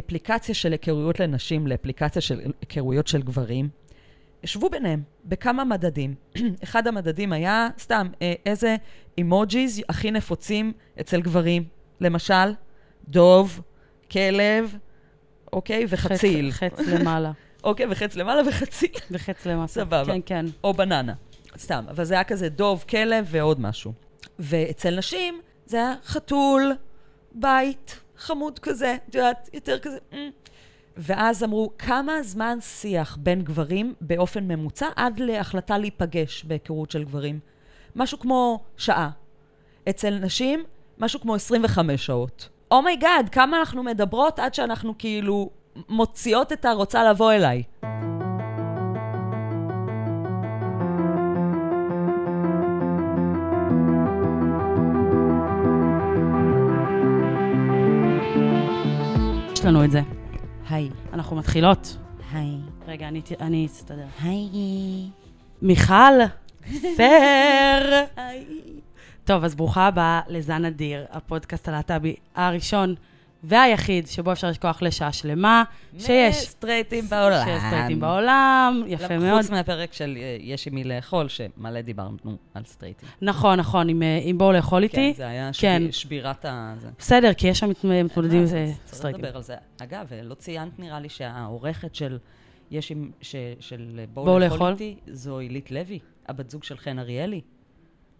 האפליקציה של היכרויות לנשים לאפליקציה של היכרויות של גברים, ישבו ביניהם בכמה מדדים. אחד המדדים היה, סתם, אה, איזה אימוג'יז הכי נפוצים אצל גברים. למשל, דוב, כלב, אוקיי, וחציל. חץ, חץ למעלה. אוקיי, וחץ למעלה וחציל. וחץ למטה. סבבה. כן, כן. או בננה. סתם, אבל זה היה כזה דוב, כלב ועוד משהו. ואצל נשים זה היה חתול, בית, חמוד כזה, את יודעת, יותר כזה. "אמ". ואז אמרו, כמה זמן שיח בין גברים באופן ממוצע עד להחלטה להיפגש בהיכרות של גברים? משהו כמו שעה. אצל נשים, משהו כמו 25 שעות. Oh my god, oh כמה אנחנו מדברות עד שאנחנו כאילו מוציאות את הרוצה לבוא אליי. יש לנו את זה. היי. אנחנו מתחילות. היי. רגע, אני אני אסתדר. היי. מיכל, שר. היי. טוב, אז ברוכה הבאה לזן אדיר, הפודקאסט הלהט"בי הראשון והיחיד שבו אפשר לשכוח לשעה שלמה, שיש. סטרייטים בעולם. שיש סטרייטים בעולם, יפה מאוד. חוץ מהפרק של אה, יש עם מי לאכול, שמלא דיברנו על סטרייטים. נכון, נכון, עם, אה, עם בואו לאכול איתי. כן, זה היה כן. שבי- שבירת ה... בסדר, כי יש שם מת- מתמודדים עם אה, זה צריך סטרייטים. לדבר על זה. אגב, לא ציינת נראה לי שהעורכת של יש עם... של בואו לאכול. לאכול איתי, זו עילית לוי, הבת זוג של חן אריאלי.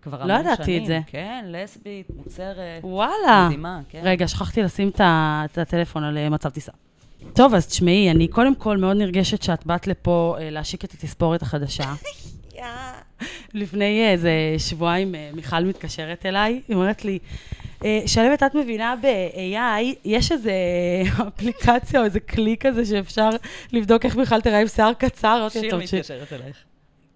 כבר לא המון ידעתי את שנים. זה. כן, לסבית, מוצרת, וואלה. מדהימה, כן. רגע, שכחתי לשים את את הטלפון על אה, מצב טיסה. טוב, אז תשמעי, אני קודם כל מאוד נרגשת שאת באת לפה אה, להשיק את התספורת החדשה. לפני איזה שבועיים אה, מיכל מתקשרת אליי, היא אומרת לי, אה, שלמת, את מבינה ב-AI, יש איזה אפליקציה או איזה כלי כזה שאפשר לבדוק איך מיכל תראה עם שיער קצר? שיר "טוב, ש- מתקשרת אלייך.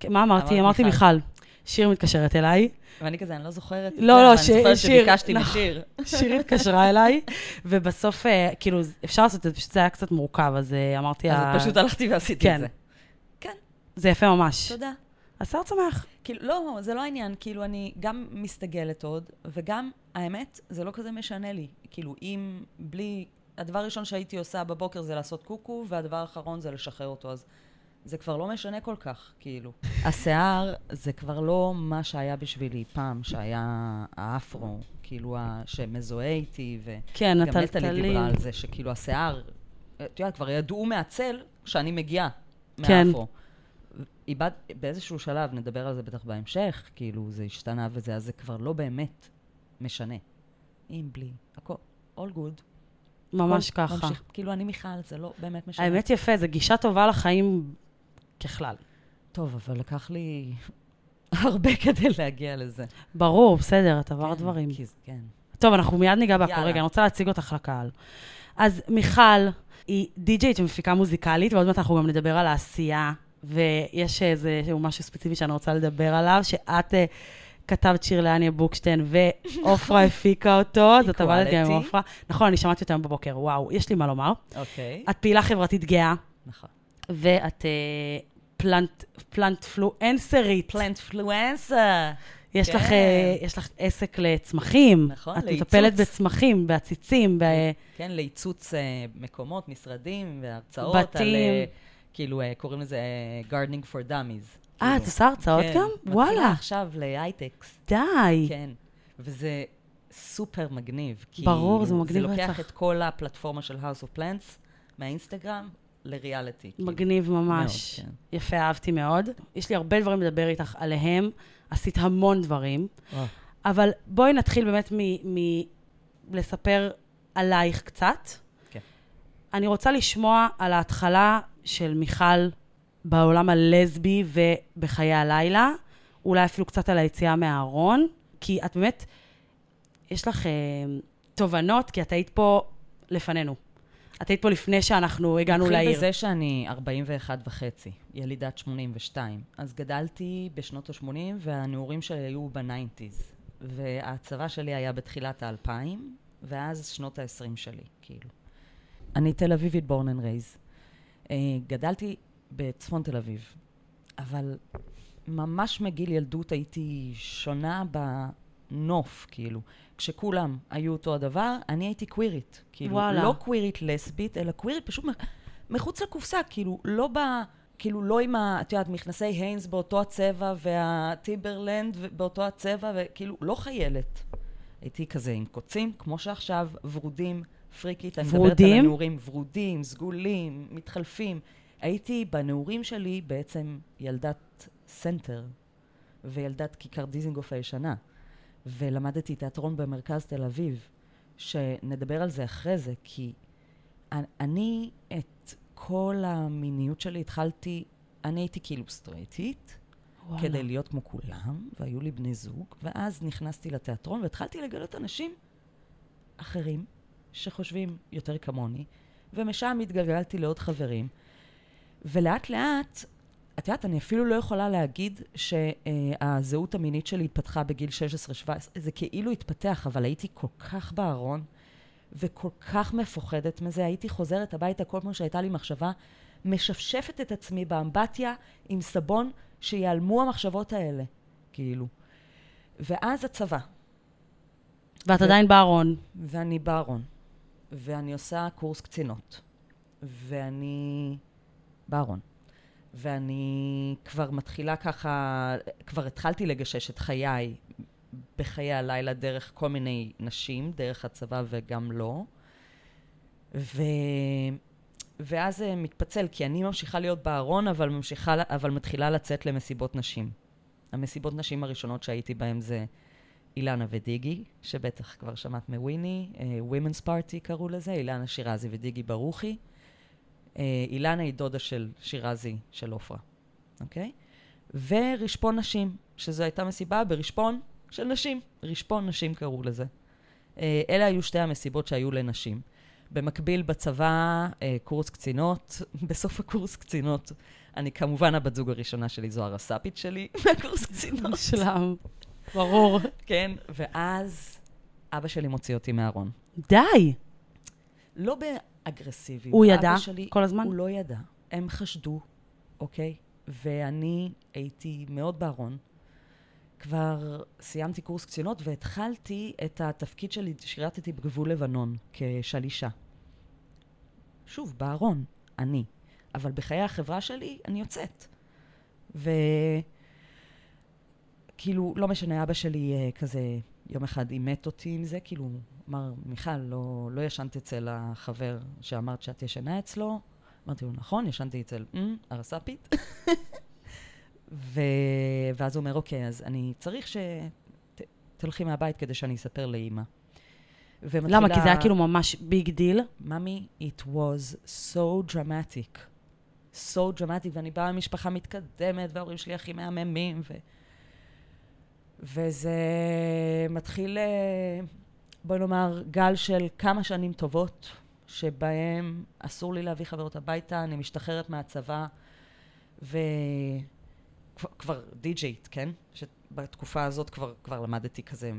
מה אמרתי? אמרת אמרתי מיכל. שיר מתקשרת אליי, ואני כזה, אני לא זוכרת לא, לא, ש- אני זוכרת שיר, שביקשתי נכון. משיר. שיר התקשרה אליי, ובסוף, אה, כאילו, אפשר לעשות את זה, פשוט זה היה קצת מורכב, אז אה, אמרתי. אז פשוט הלכתי ועשיתי כן. את זה. כן, זה יפה ממש. תודה. אז שיער צומח. כאילו, לא, זה לא העניין. כאילו, אני גם מסתגלת עוד, וגם, האמת, זה לא כזה משנה לי. כאילו, אם בלי... הדבר הראשון שהייתי עושה בבוקר זה לעשות קוקו, והדבר האחרון זה לשחרר אותו, אז זה כבר לא משנה כל כך, כאילו. השיער זה כבר לא מה שהיה בשבילי פעם, שהיה האפרו, כאילו, ה- שמזוהה איתי, ו... כן, גם נטלי הטלטלים. דיברה על זה, שכאילו השיער, את יודעת, כבר ידעו מהצל שאני מגיעה כן. מהאפרו. איבד, באיזשהו שלב, נדבר על זה בטח בהמשך, כאילו זה השתנה וזה, אז זה כבר לא באמת משנה. עם, בלי, הכל, all good. ממש הכל ככה. ממשיך, כאילו אני מיכל, זה לא באמת משנה. האמת יפה, זו גישה טובה לחיים ככלל. טוב, אבל לקח לי הרבה כדי להגיע לזה. ברור, בסדר, את עברת כן, דברים. כי זה- כן. טוב, אנחנו מיד ניגע בהכל. רגע, אני רוצה להציג אותך לקהל. אז מיכל היא די-ג'יית ומפיקה מוזיקלית, ועוד מעט אנחנו גם נדבר על העשייה, ויש איזה משהו ספציפי שאני רוצה לדבר עליו, שאת אה, כתבת שיר לאניה בוקשטיין, ועופרה הפיקה אותו, אז את עבדת גם עם. עופרה. נכון, אני שמעתי אותה היום בבוקר, וואו, יש לי מה לומר. אוקיי. את פעילה חברתית גאה, נכון. ואת אה, פלנט, פלנט פלואנסרית. פלנטפלואנסה. יש, כן. לך, אה, יש לך עסק לצמחים. נכון, את לייצוץ. מטפלת בצמחים, בעציצים, ב... כן, לייצוץ אה, מקומות, משרדים והרצאות. בתים. על, כאילו, קוראים לזה gardening for dummies. אה, כאילו. את עושה הרצאות כן, גם? מתחילה וואלה, עכשיו להייטקס. די. כן. וזה סופר מגניב. כי ברור, זה מגניב זה לוקח רצח. את כל הפלטפורמה של House of Plants מהאינסטגרם לריאליטי. כאילו. מגניב ממש. מאוד, יפה, אהבתי מאוד. יש לי הרבה דברים לדבר איתך עליהם. עשית המון דברים. וואו. אבל בואי נתחיל באמת מלספר עלייך קצת. כן. אני רוצה לשמוע על ההתחלה של מיכל בעולם הלסבי ובחיי הלילה, אולי אפילו קצת על היציאה מהארון, כי את באמת, יש לך אה, תובנות, כי את היית פה לפנינו. את היית פה לפני שאנחנו הגענו נתחיל לעיר. בזה שאני 41 וחצי, ילידת 82. אז גדלתי בשנות ה-80, והנעורים שלי היו בניינטיז. והצבא שלי היה בתחילת האלפיים, ואז שנות ה-20 שלי, כאילו. אני תל אביבית born and raised. גדלתי בצפון תל אביב, אבל ממש מגיל ילדות הייתי שונה ב... נוף, כאילו. כשכולם היו אותו הדבר, אני הייתי קווירית. כאילו, וואלה. לא קווירית לסבית, אלא קווירית פשוט מחוץ לקופסה, כאילו, לא ב... כאילו, לא עם ה... את יודעת, מכנסי הג'ינס באותו הצבע, וה Timberland באותו הצבע, וכאילו, לא חיילת. הייתי כזה עם קוצים, כמו שעכשיו, ורודים, פריקית. אני מדברת על ורודים? הנעורים, ורודים, סגולים, מתחלפים. הייתי בנעורים שלי בעצם ילדת סנטר, וילדת כיכר דיזינגוף הישנה. ולמדתי תיאטרון במרכז תל אביב, שנדבר על זה אחרי זה, כי אני- את כל המיניות שלי התחלתי, אני הייתי כאילו סטרייטית, וואלה. כדי להיות כמו כולם, והיו לי בני זוג, ואז נכנסתי לתיאטרון והתחלתי לגלות אנשים אחרים שחושבים יותר כמוני, ומשם התגלגלתי לעוד חברים, ולאט לאט, את יודעת, אני אפילו לא יכולה להגיד שהזהות המינית שלי התפתחה בגיל 16-17, זה כאילו התפתח, אבל הייתי כל כך בארון, וכל כך מפוחדת מזה, הייתי חוזרת הביתה כל פעם שהייתה לי מחשבה, משפשפת את עצמי באמבטיה עם סבון, שיעלמו המחשבות האלה, כאילו. ואז הצבא, ואת ו- עדיין בארון. ואני בארון, ואני עושה קורס קצינות, ואני בארון, ואני כבר מתחילה ככה, כבר התחלתי לגשש את חיי בחיי הלילה דרך כל מיני נשים, דרך הצבא וגם לא. ו... ואז זה מתפצל, כי אני ממשיכה להיות בארון, אבל, ממשיכה, אבל מתחילה לצאת למסיבות נשים. המסיבות נשים הראשונות שהייתי בהן זה אילנה ודיגי, שבטח כבר שמעת מוויני, uh, Women's Party קראו לזה, אילנה שירזי ודיגי ברוכי. Uh, אילנה היא דודה של שירזי של עופרה, אוקיי? ורשפון נשים, שזו הייתה מסיבה ברשפון של נשים. רשפון נשים קראו לזה. Uh, אלה היו שתי המסיבות שהיו לנשים. במקביל בצבא, uh, קורס קצינות. בסוף הקורס קצינות, אני כמובן הבת זוג הראשונה שלי זו הרס"פית שלי מהקורס קצינות. שלם. ברור. כן, ואז אבא שלי מוציא אותי מהארון. די! לא באגרסיביות. הוא ידע שלי, כל הזמן? הוא לא ידע. הם חשדו, אוקיי? ואני הייתי מאוד בארון. כבר סיימתי קורס קצינות והתחלתי את התפקיד שלי, שירתתי בגבול לבנון כשלישה. שוב, בארון, אני. אבל בחיי החברה שלי, אני יוצאת. וכאילו, לא משנה, אבא שלי אה, כזה יום אחד אימת אותי עם זה, כאילו, אמר, מיכל, לא, לא ישנת אצל החבר שאמרת שאת ישנה אצלו? אמרתי לו, נכון, ישנתי אצל "אמ, הרס"פית. ו... ואז הוא אומר, אוקיי, אז אני צריך שתלכי מהבית כדי שאני אספר לאימא. ומתחילה... למה? כי זה היה כאילו ממש big deal. ממי, it was so dramatic. so dramatic, ואני באה ממשפחה מתקדמת, וההורים שלי הכי מהממים, ו... וזה מתחיל, אה, בואי נאמר, גל של כמה שנים טובות, שבהם אסור לי להביא חברות הביתה, אני משתחררת מהצבא, וכבר די-ג'יית, כן? שבתקופה הזאת כבר, כבר למדתי כזה,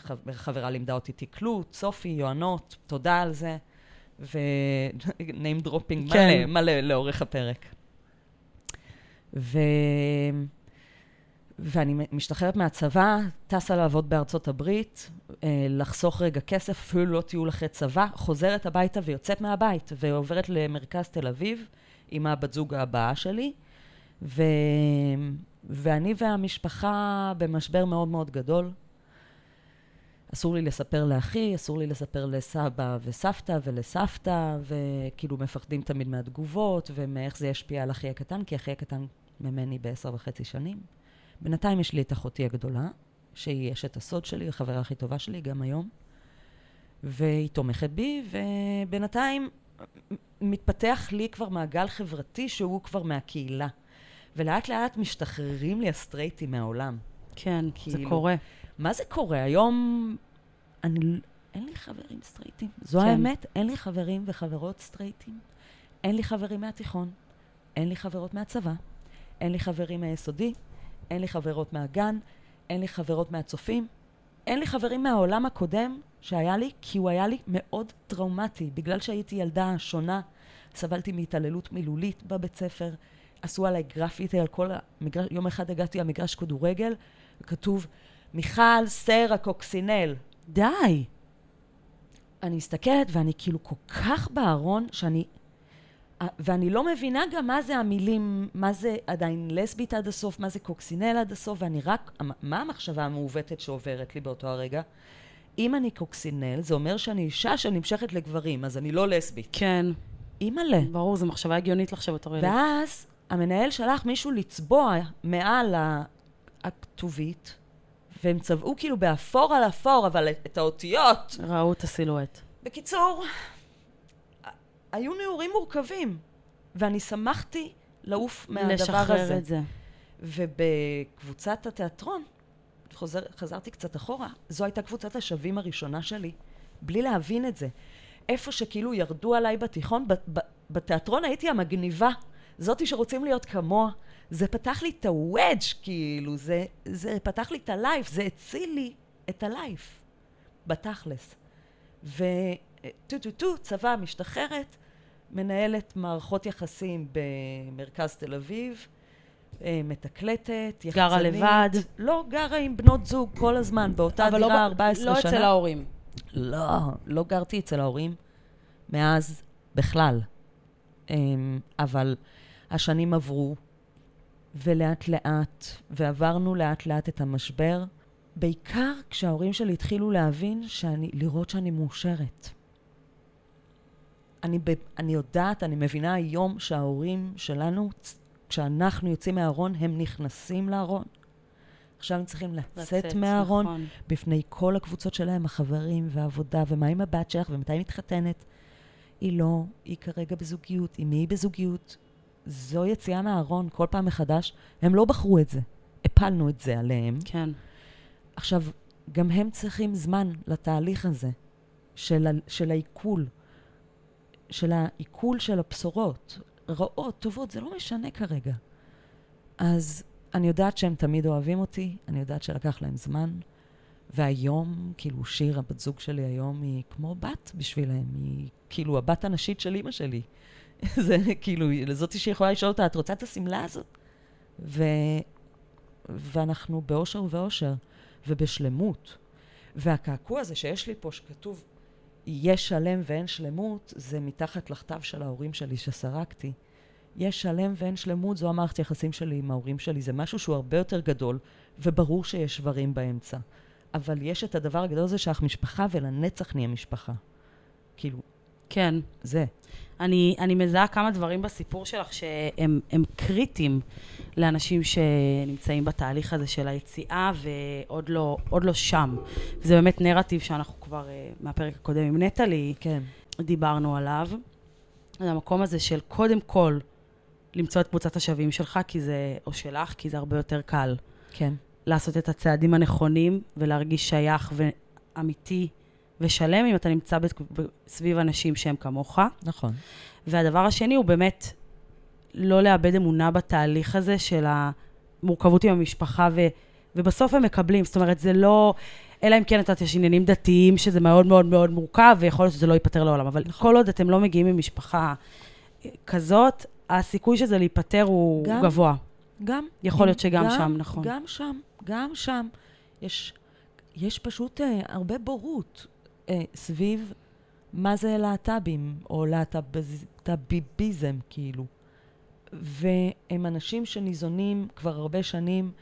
חב- חברה לימדה אותי תקלוט, סופי, יוענות, תודה על זה, ו-name dropping כן. מלא, מלא לאורך הפרק. ו... ואני משתחררת מהצבא, טסה לעבוד בארצות הברית, אה, לחסוך רגע כסף, אפילו לא טיול אחרי צבא, חוזרת הביתה ויוצאת מהבית, ועוברת למרכז תל אביב עם הבת זוג הבאה שלי, ו... ואני והמשפחה במשבר מאוד מאוד גדול. אסור לי לספר לאחי, אסור לי לספר לסבא וסבתא ולסבתא, וכאילו מפחדים תמיד מהתגובות ומאיך זה ישפיע על אחי הקטן, כי אחי הקטן ממני בעשר וחצי שנים. בינתיים יש לי את אחותי הגדולה, שהיא אשת הסוד שלי, החברה הכי טובה שלי, גם היום, והיא תומכת בי, ובינתיים מתפתח לי כבר מעגל חברתי שהוא כבר מהקהילה. ולאט לאט משתחררים לי הסטרייטים מהעולם. כן, זה כאילו, קורה. מה זה קורה? היום אני, אין לי חברים סטרייטים. זו כן. האמת, אין לי חברים וחברות סטרייטים. אין לי חברים מהתיכון, אין לי חברות מהצבא, אין לי חברים מהיסודי, אין לי חברות מהגן, אין לי חברות מהצופים, אין לי חברים מהעולם הקודם שהיה לי, כי הוא היה לי מאוד טראומטי. בגלל שהייתי ילדה שונה, סבלתי מהתעללות מילולית בבית ספר, עשו עליי גרפיטי על כל המגרש, יום אחד הגעתי למגרש כדורגל, וכתוב, מיכל סרה קוקסינל. די. אני מסתכלת ואני כאילו כל כך בארון, שאני... ואני לא מבינה גם מה זה המילים, מה זה עדיין לסבית עד הסוף, מה זה קוקסינל עד הסוף, ואני רק... מה המחשבה המעוותת שעוברת לי באותו הרגע? אם אני קוקסינל, זה אומר שאני אישה שנמשכת לגברים, אז אני לא לסבית. כן. אימא'לה. ברור, זו מחשבה הגיונית לחשוב בתור ילד. ואז המנהל שלח מישהו לצבוע מעל הכתובית, והם צבעו כאילו באפור על אפור, אבל את האותיות... ראו את הסילואט. בקיצור, היו נעורים מורכבים, ואני שמחתי לעוף מהדבר הזה. לשחרר את זה. ובקבוצת התיאטרון, חוזר, חזרתי קצת אחורה, זו הייתה קבוצת השווים הראשונה שלי, בלי להבין את זה. איפה שכאילו ירדו עליי בתיכון, בתיאטרון הייתי המגניבה, זאתי שרוצים להיות כמוה. זה פתח לי את הוודג' כאילו, זה, זה פתח לי את הלייף, זה הציל לי את הלייף, בתכלס. וטו טו טו, צבא, משתחררת, מנהלת מערכות יחסים במרכז תל אביב, אה, מתקלטת, יחצנית. גרה לבד? לא, גרה עם בנות זוג כל הזמן, באותה דירה לא, 14 לא שנה. לא אצל ההורים. לא, לא גרתי אצל ההורים מאז בכלל. אמ, אבל השנים עברו, ולאט לאט, ועברנו לאט לאט את המשבר, בעיקר כשההורים שלי התחילו להבין, שאני, לראות שאני מאושרת. אני, אני יודעת, אני מבינה היום שההורים שלנו, כשאנחנו יוצאים מהארון, הם נכנסים לארון. עכשיו הם צריכים לצאת, לצאת מהארון, נכון. בפני כל הקבוצות שלהם, החברים והעבודה, ומה עם הבת שלך, ומתי היא מתחתנת. היא לא, היא כרגע בזוגיות, עם מי היא בזוגיות. זו יציאה מהארון כל פעם מחדש. הם לא בחרו את זה, הפלנו את זה עליהם. כן. עכשיו, גם הם צריכים זמן לתהליך הזה של, של העיכול, של העיכול של הבשורות. רעות, טובות, זה לא משנה כרגע. אז אני יודעת שהם תמיד אוהבים אותי, אני יודעת שלקח להם זמן, והיום, כאילו, שיר, הבת זוג שלי היום, היא כמו בת בשבילם, היא כאילו הבת הנשית של אימא שלי. זה כאילו, לזאתי שיכולה לשאול אותה, את רוצה את השמלה הזאת? ו... ואנחנו באושר ואושר, ובשלמות. והקעקוע הזה שיש לי פה, שכתוב, יש שלם ואין שלמות, זה מתחת לכתב של ההורים שלי שסרקתי. יש שלם ואין שלמות, זו המערכת יחסים שלי עם ההורים שלי. זה משהו שהוא הרבה יותר גדול, וברור שיש שברים באמצע. אבל יש את הדבר הגדול הזה שאנחנו משפחה, ולנצח נהיה משפחה. כאילו, כן. זה. אני, אני מזהה כמה דברים בסיפור שלך שהם קריטיים לאנשים שנמצאים בתהליך הזה של היציאה ועוד לא, לא שם. וזה באמת נרטיב שאנחנו כבר uh, מהפרק הקודם עם נטלי כן. דיברנו עליו. זה המקום הזה של קודם כל למצוא את קבוצת השווים שלך, כי זה, או שלך, כי זה הרבה יותר קל. כן. לעשות את הצעדים הנכונים ולהרגיש שייך ואמיתי ושלם אם אתה נמצא סביב אנשים שהם כמוך. נכון. והדבר השני הוא באמת לא לאבד אמונה בתהליך הזה של המורכבות עם המשפחה, ו, ובסוף הם מקבלים. זאת אומרת, זה לא... אלא אם כן אתה יש עניינים דתיים, שזה מאוד מאוד מאוד מורכב, ויכול להיות שזה לא ייפתר לעולם. אבל נכון. כל עוד אתם לא מגיעים ממשפחה כזאת, הסיכוי שזה להיפתר הוא גם, גבוה. גם. יכול להיות שגם גם, שם, נכון. גם שם, גם שם. יש, יש פשוט uh, הרבה בורות. אה, סביב מה זה להט"בים, או להט"ביביזם, כאילו. והם אנשים שניזונים כבר הרבה שנים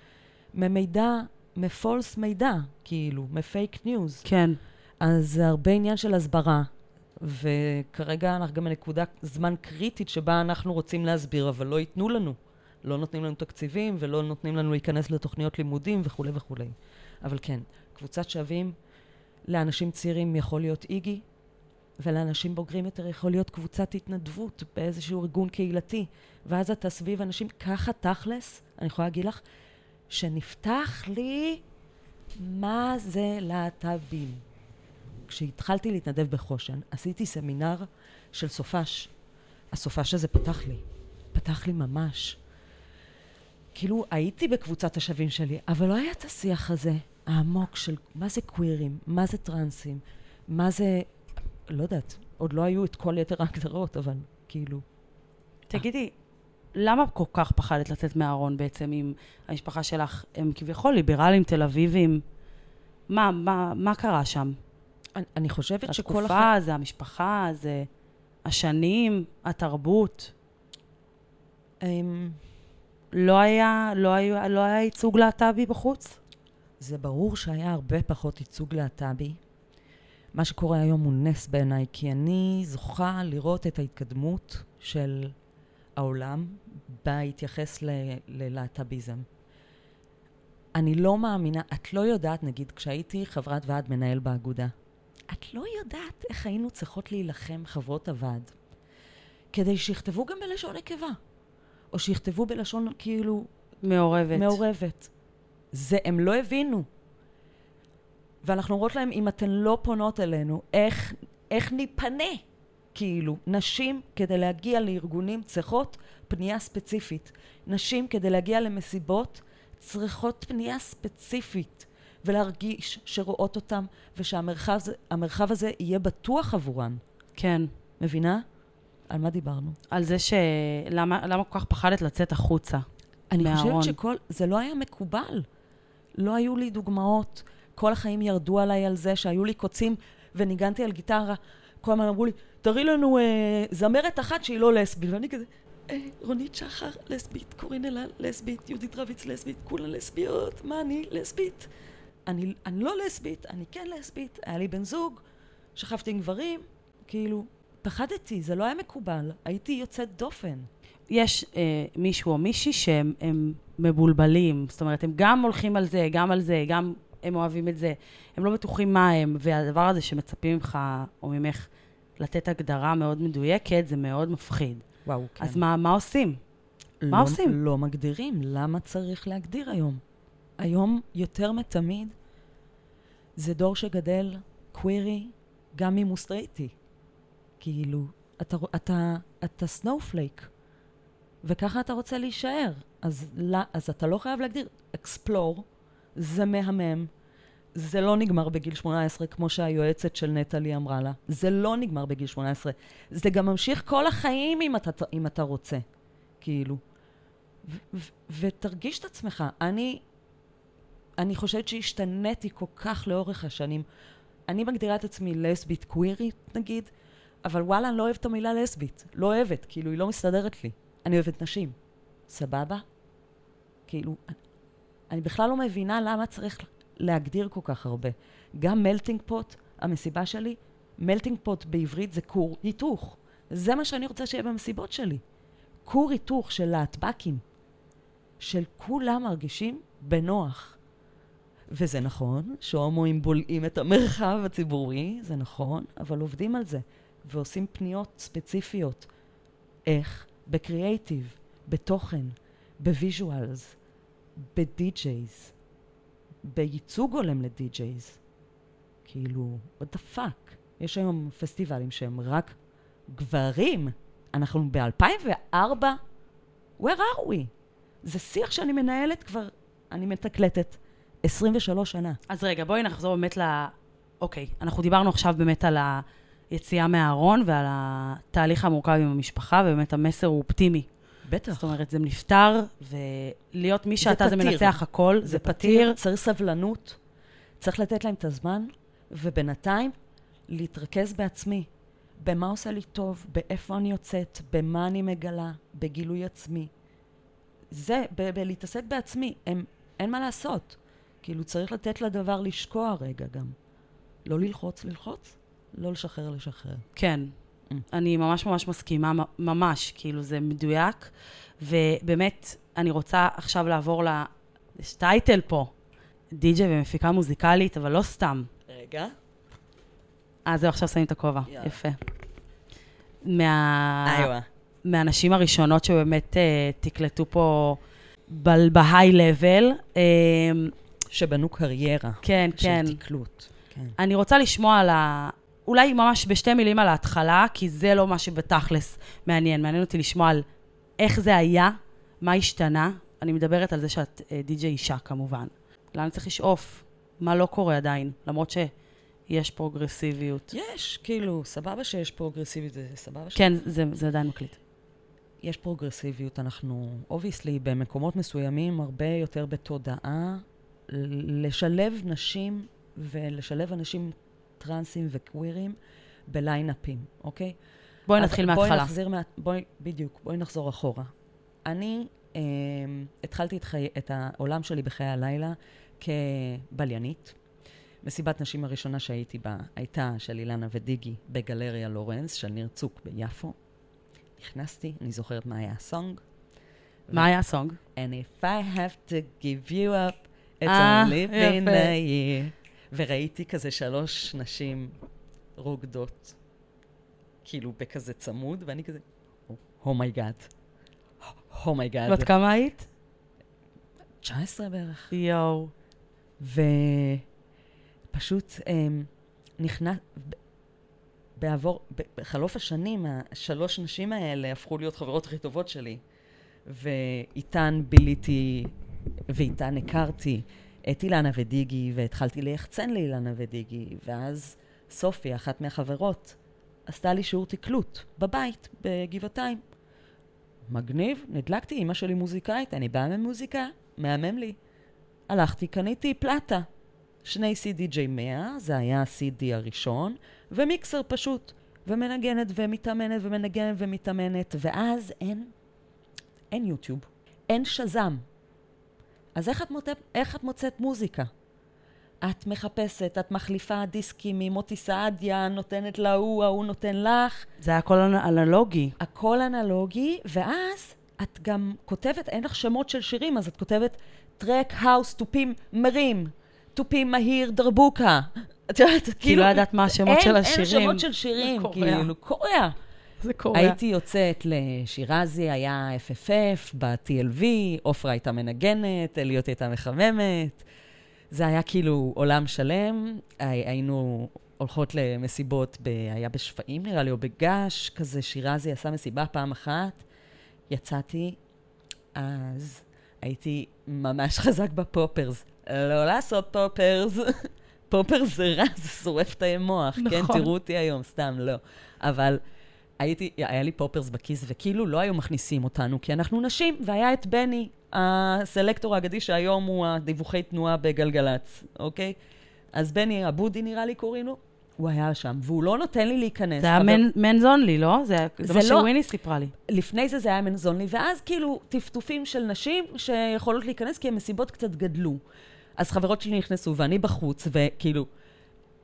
ממידע, מפולס מידע, כאילו, מפייק ניוז. כן. אז זה הרבה עניין של הסברה, וכרגע אנחנו גם בנקודה זמן קריטית שבה אנחנו רוצים להסביר, אבל לא ייתנו לנו. לא נותנים לנו תקציבים ולא נותנים לנו להיכנס לתוכניות לימודים וכולי וכולי. אבל כן, קבוצת שווים לאנשים צעירים יכול להיות איגי, ולאנשים בוגרים יותר יכול להיות קבוצת התנדבות באיזשהו ארגון קהילתי. ואז אתה סביב אנשים, ככה תכלס, אני יכולה להגיד לך, שנפתח לי מה זה להט"בים. כשהתחלתי להתנדב בחושן, עשיתי סמינר של סופש. הסופש הזה פתח לי. פתח לי ממש. כאילו, הייתי בקבוצת השווים שלי, אבל לא היה את השיח הזה. העמוק של מה זה קווירים, מה זה טרנסים, מה זה, לא יודעת, עוד לא היו את כל יתר ההגדרות, אבל כאילו... תגידי, למה כל כך פחדת לצאת מהארון בעצם עם המשפחה שלך? הם כביכול ליברלים, תל אביבים. מה, מה, מה קרה שם? אני, אני חושבת שכל... התקופה, זה המשפחה, זה השנים, התרבות. אמ, לא היה, לא היה, לא היה ייצוג להט"בי בחוץ? זה ברור שהיה הרבה פחות ייצוג להט"בי. מה שקורה היום הוא נס בעיניי, כי אני זוכה לראות את ההתקדמות של העולם בהתייחס ללהט"ביזם. אני לא מאמינה, את לא יודעת, נגיד, כשהייתי חברת ועד מנהל באגודה, את לא יודעת איך היינו צריכות להילחם, חברות הוועד, כדי שיכתבו גם בלשון נקבה, או שיכתבו בלשון כאילו מעורבת. מעורבת. זה הם לא הבינו. ואנחנו אומרות להם, אם אתן לא פונות אלינו, איך, איך ניפנה? כאילו, נשים כדי להגיע לארגונים צריכות פנייה ספציפית. נשים כדי להגיע למסיבות צריכות פנייה ספציפית, ולהרגיש שרואות אותם, ושהמרחב זה- המרחב הזה יהיה בטוח עבורן. כן. מבינה? על מה דיברנו? על זה ש... למה, למה כל כך פחדת לצאת החוצה? אני מהארון. חושבת שכל... זה לא היה מקובל. לא היו לי דוגמאות. כל החיים ירדו עליי על זה שהיו לי קוצים וניגנתי על גיטרה. כל הזמן אמרו לי, תראי לנו אה, זמרת אחת שהיא לא לסבית. ואני כזה, אה, רונית שחר לסבית, קורין אלעל לסבית, יהודית רביץ לסבית, כולן לסביות, מה אני לסבית? אני, אני לא לסבית, אני כן לסבית. היה לי בן זוג, שכבתי עם גברים, כאילו, פחדתי, זה לא היה מקובל. הייתי יוצאת דופן. יש אה, מישהו או מישהי שהם הם מבולבלים, זאת אומרת, הם גם הולכים על זה, גם על זה, גם הם אוהבים את זה, הם לא בטוחים מה הם, והדבר הזה שמצפים ממך או ממך לתת הגדרה מאוד מדויקת, זה מאוד מפחיד. וואו, כן. אז מה, מה עושים? מה לא, עושים? לא מגדירים. למה צריך להגדיר היום? היום, יותר מתמיד, זה דור שגדל קווירי, גם אם הוא סטרייטי. כאילו, אתה, אתה, אתה snowflake, וככה אתה רוצה להישאר. אז, לא, אז אתה לא חייב להגדיר. explore, זה מהמם. זה לא נגמר בגיל 18, כמו שהיועצת של נטלי אמרה לה. זה לא נגמר בגיל 18. זה גם ממשיך כל החיים אם אתה, אם אתה רוצה. כאילו. ותרגיש את עצמך. אני, אני חושבת שהשתניתי כל כך לאורך השנים. אני מגדירה את עצמי לסבית קווירית, נגיד, אבל וואלה, אני לא אוהבת את המילה לסבית. לא אוהבת, כאילו, היא לא מסתדרת לי. אני אוהבת נשים. סבבה? כאילו, אני, בכלל לא מבינה למה צריך להגדיר כל כך הרבה. גם מלטינג פוט, המסיבה שלי, מלטינג פוט בעברית זה כור היתוך. זה מה שאני רוצה שיהיה במסיבות שלי. כור היתוך של להטבקים, של כולם מרגישים בנוח. וזה נכון שהומואים בולעים את המרחב הציבורי, זה נכון, אבל עובדים על זה, ועושים פניות ספציפיות. איך? בקריאייטיב, בתוכן, ב visuals, ב DJs, בייצוג הולם ל DJs. כאילו, what the fuck? יש היום פסטיבלים שהם רק גברים. אנחנו ב-2004? where are we? זה שיח שאני מנהלת כבר, אני מתקלטת 23 שנה. אז רגע, בואי נחזור באמת ל... אוקיי, אנחנו דיברנו עכשיו באמת על היציאה מהארון ועל התהליך המורכב עם המשפחה, ובאמת המסר הוא אופטימי. בטח. זאת אומרת, זה נפתר, ולהיות מי שאתה זה פתיר. מנצח הכל, זה פתיר. צריך סבלנות, צריך לתת להם את הזמן, ובינתיים להתרכז בעצמי. במה עושה לי טוב, באיפה אני יוצאת, במה אני מגלה, בגילוי עצמי. זה, בלהתעסק בעצמי, הם, אין מה לעשות. כאילו, צריך לתת לדבר לשקוע רגע גם. לא ללחוץ, ללחוץ, לא לשחרר, לשחרר. כן. אני ממש ממש מסכימה, ממש, כאילו זה מדויק. ובאמת, אני רוצה עכשיו לעבור ל... יש טייטל פה, די.ג'יי ומפיקה מוזיקלית, אבל לא סתם. רגע. אה, זהו, עכשיו שמים את הכובע. יאללה. יפה. מה... איווה. מהנשים הראשונות שבאמת אה, תקלטו פה ב- בהיי-לבל. אה, שבנו קריירה. כן, כן. של תקלוט. כן. אני רוצה לשמוע על ה... אולי ממש בשתי מילים על ההתחלה, כי זה לא מה שבתכלס מעניין. מעניין אותי לשמוע על איך זה היה, מה השתנה. אני מדברת על זה שאת אה, די.ג'יי אישה, כמובן. לאן צריך לשאוף? מה לא קורה עדיין, למרות שיש פרוגרסיביות. יש, כאילו, סבבה שיש פרוגרסיביות, זה סבבה ש... כן, זה, זה עדיין מקליט. יש פרוגרסיביות, אנחנו, obviously, במקומות מסוימים, הרבה יותר בתודעה, לשלב נשים ולשלב אנשים טרנסים וקווירים בליינאפים, אוקיי? בואי נתחיל בואי מההתחלה. נחזיר מה... בואי, בדיוק, בואי נחזור אחורה. אני אה, התחלתי את, חי... את העולם שלי בחיי הלילה כבליינית. מסיבת נשים הראשונה שהייתי בה הייתה של אילנה ודיגי בגלריה לורנס של ניר צוק ביפו. נכנסתי, אני זוכרת מה היה הסונג. מה היה הסונג? And if I have to give you up, it's אה, only been a year. וראיתי כזה שלוש נשים רוקדות, כאילו בכזה צמוד, ואני כזה, אומייגאד. אומייגאד. בת כמה היית? 19 בערך. יואו. ופשוט אמ, נכנס... בעבור, בחלוף השנים, השלוש נשים האלה הפכו להיות חברות הכי טובות שלי. ואיתן ביליתי, ואיתן הכרתי את אילנה ודיגי, והתחלתי ליחצן לאילנה ודיגי, ואז סופי, אחת מהחברות, עשתה לי שיעור תקלוט בבית, בגבעתיים. מגניב, נדלקתי, אמא שלי מוזיקאית, אני באה ממוזיקה, מהמם לי. הלכתי, קניתי פלטה. שני CDJ 100, זה היה ה-CD הראשון, ומיקסר פשוט. ומנגנת ומתאמנת ומנגנת ומתאמנת, ואז אין, אין יוטיוב, אין שזם. אז איך את, מוצא, איך את מוצאת מוזיקה? את מחפשת, את מחליפה דיסקים ממוטי סעדיה, נותנת להוא, ההוא נותן לך. זה היה הכל אנ- אנלוגי. הכל אנלוגי, ואז את גם כותבת, אין לך שמות של שירים, אז את כותבת טרק האוס תופים מרים, תופים מהיר דרבוקה. את יודעת, כי לא ידעת מה השמות אין- של אין השירים. שמות של שירים. כאילו, קורע. זה קורה. הייתי יוצאת לשירזי, היה FFF, ב-TLV, עופרה הייתה מנגנת, אליות הייתה מחממת. זה היה כאילו עולם שלם. הי- היינו הולכות למסיבות, ב... היה בשפיים נראה לי, או בגש, כזה שירזי עשה מסיבה פעם אחת. יצאתי, אז הייתי ממש חזק בפופרס. לא לעשות פופרס. פופרס זה רע, זה שורף תאי מוח. כן, נכון. תראו אותי היום, סתם, לא. אבל הייתי, היה לי פופרס בכיס, וכאילו לא היו מכניסים אותנו, כי אנחנו נשים, והיה את בני, הסלקטור האגדי שהיום הוא הדיווחי תנועה בגלגלצ, אוקיי? אז בני אבודי נראה לי קוראים לו, הוא היה שם, והוא לא נותן לי להיכנס. זה היה מנס אונלי, לא? זה זה זה מה לא- שוויני סיפרה לי. לפני זה זה היה מנזונלי, ואז כאילו טפטופים של נשים שיכולות להיכנס כי המסיבות קצת גדלו. אז חברות שלי נכנסו ואני בחוץ, וכאילו,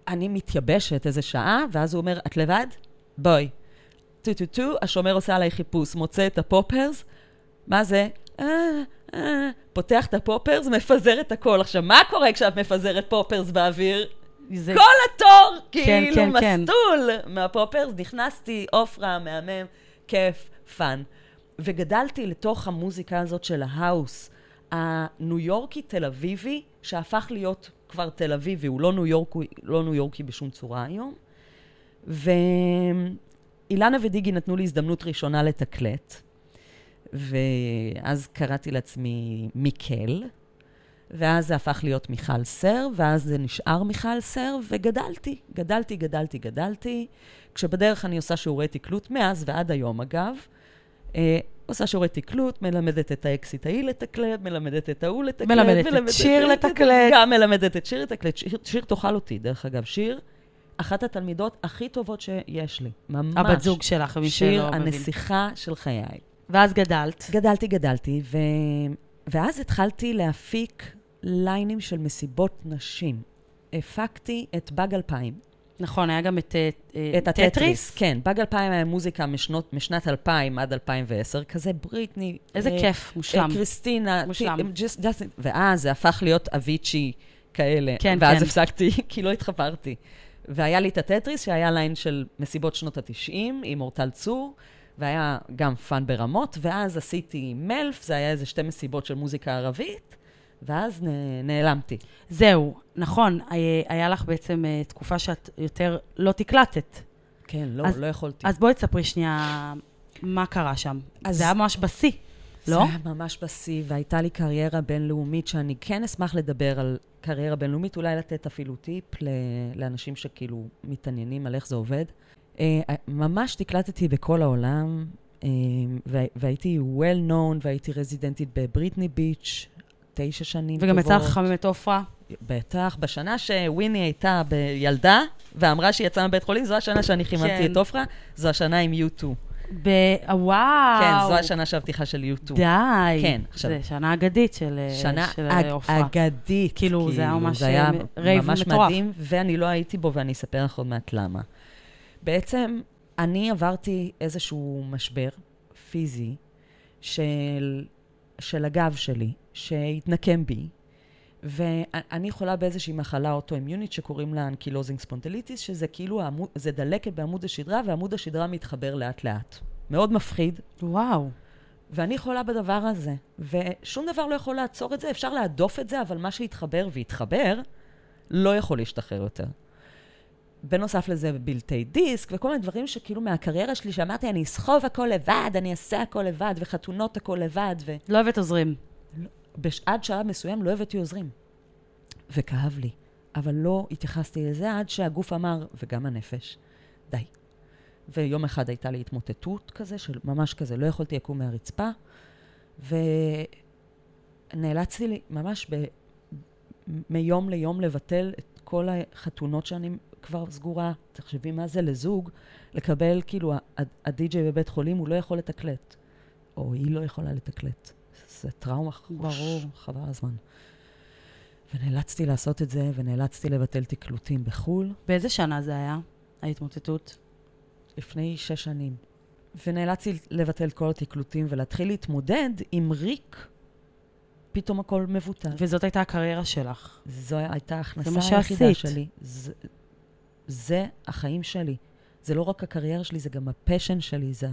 אני מתייבשת איזה שעה, ואז הוא אומר, את לבד? בואי. טו טו טו, השומר עושה עליי חיפוש, מוצא את הפופרס, מה זה? אה, אה, פותח את הפופרס, מפזר את הכל. עכשיו, מה קורה כשאת מפזרת פופרס באוויר? זה... כל התור, כאילו, כן, כן. מסטול מהפופרס. נכנסתי, עופרה, מהמם, כיף, fun. וגדלתי לתוך המוזיקה הזאת של ההאוס, הניו יורקי תל אביבי, שהפך להיות כבר תל אביבי, הוא לא ניו יורקי, לא ניו יורקי בשום צורה היום. ואילנה ודיגי נתנו לי הזדמנות ראשונה לתקלט, ואז קראתי לעצמי מיקל, ואז זה הפך להיות מיכל סר, ואז זה נשאר מיכל סר, וגדלתי, גדלתי, גדלתי, גדלתי. כשבדרך אני עושה שיעורי תקלוט, מאז ועד היום אגב. אה, עושה שיעורי תקלוט, מלמדת את האקסיט ההיא לתקלט, מלמדת את ההוא לתקלט. מלמדת את שיר לתקלט. גם מלמדת את שיר לתקלט. שיר, שיר תאכל אותי, דרך אגב. שיר, אחת התלמידות הכי טובות שיש לי. ממש. הבת זוג שלך, מי שיר שלא מבין. הנסיכה של חיי. ואז גדלת. גדלתי, גדלתי, ו... ואז התחלתי להפיק ליינים של מסיבות נשים. הפקתי את באג 2000. נכון, היה גם את אה, אה, את הטטריס, כן. באג 2000 היה מוזיקה משנות, משנת 2000 עד 2010, כזה בריטני. איזה אה, כיף, מושלם. אה, קריסטינה. מושלם. אה, just- just- ואז זה הפך להיות אביצ'י כאלה. כן, ואז כן. הפסקתי, כי לא התחברתי. והיה לי את הטטריס, שהיה ליין של מסיבות שנות ה-90, עם אורטל צור, והיה גם fun ברמות, ואז עשיתי מלף, זה היה איזה שתי מסיבות של מוזיקה ערבית, ואז נ- נעלמתי. זהו, נכון, היה- היה לך בעצם אה, תקופה שאת יותר לא תקלטת. כן, לא, אז- לא יכולתי. אז בואי תספרי שנייה מה קרה שם. אז- זה היה ממש בשיא, זה לא? היה ממש בשיא, והייתה לי קריירה בינלאומית, שאני כן אשמח לדבר על קריירה בינלאומית, אולי לתת אפילו טיפ ל- לאנשים שכאילו מתעניינים על איך זה עובד. אה, ממש תקלטתי בכל העולם, אה, וה- והייתי well known, והייתי רזידנטית בבריטני ביץ', תשע שנים וגם יצא לך טובות. לחמם את עופרה. בטח, בשנה שוויני הייתה בלידה, ואמרה שהיא יצאה מבית חולים, זו השנה שאני חיממתי כן. את עופרה, זו השנה עם U2. ב... וואו. כן, זו השנה של הפתיחה של U2. די. כן, עכשיו- זה שנה אגדית של שנה של אג- עופרה. אגדית. כאילו, זה היה ממש, זה היה אה, רייב ממש מטורף. מדהים, ואני לא הייתי בו, ואני אספר לך עוד מעט למה. בעצם, אני עברתי איזשהו משבר פיזי של, של הגב שלי, שהתנקם בי, ואני חולה באיזושהי מחלה אוטואימיונית שקוראים לה ankylosing spondylitis, שזה כאילו, העמוד, זה דלקת בעמוד השדרה, ועמוד השדרה מתחבר לאט-לאט. מאוד מפחיד, וואו. ואני חולה בדבר הזה, ושום דבר לא יכול לעצור את זה, אפשר להדוף את זה, אבל מה שהתחבר והתחבר, לא יכול להשתחרר יותר. בנוסף לזה, בלט לי דיסק, וכל מיני דברים שכאילו מהקריירה שלי, שאמרתי, אני אסחוב הכל לבד, אני אעשה הכל לבד, וחתונות הכל לבד, ו... לא הבאת עוזרים. עד שלב מסוים לא הבאתי עוזרים. וכאב לי. אבל לא התייחסתי לזה עד שהגוף אמר, וגם הנפש, די. ויום אחד הייתה לי התמוטטות כזה, של ממש כזה, לא יכולתי לקום מהרצפה, ונאלצתי לי ממש ב... מיום ליום לבטל את כל החתונות שאני כבר סגורה. תחשבי מה זה לזוג, לקבל, כאילו, הדי-ג'יי בבית חולים, הוא לא יכול לתקלט. או היא לא יכולה לתקלט. זה טראומה ברור. חבל הזמן. ונאלצתי לעשות את זה, ונאלצתי לבטל תקלוטים בחו"ל באיזה שנה זה היה, ההתמוטטות? לפני שש שנים. ונאלצתי לבטל כל התקלוטים ולהתחיל להתמודד עם ריק. פתאום הכל מבוטל. וזאת הייתה הקריירה שלך. זו הייתה ההכנסה היחידה. שלי. זה, זה החיים שלי. זה לא רק הקריירה שלי, זה גם הפשן שלי, זה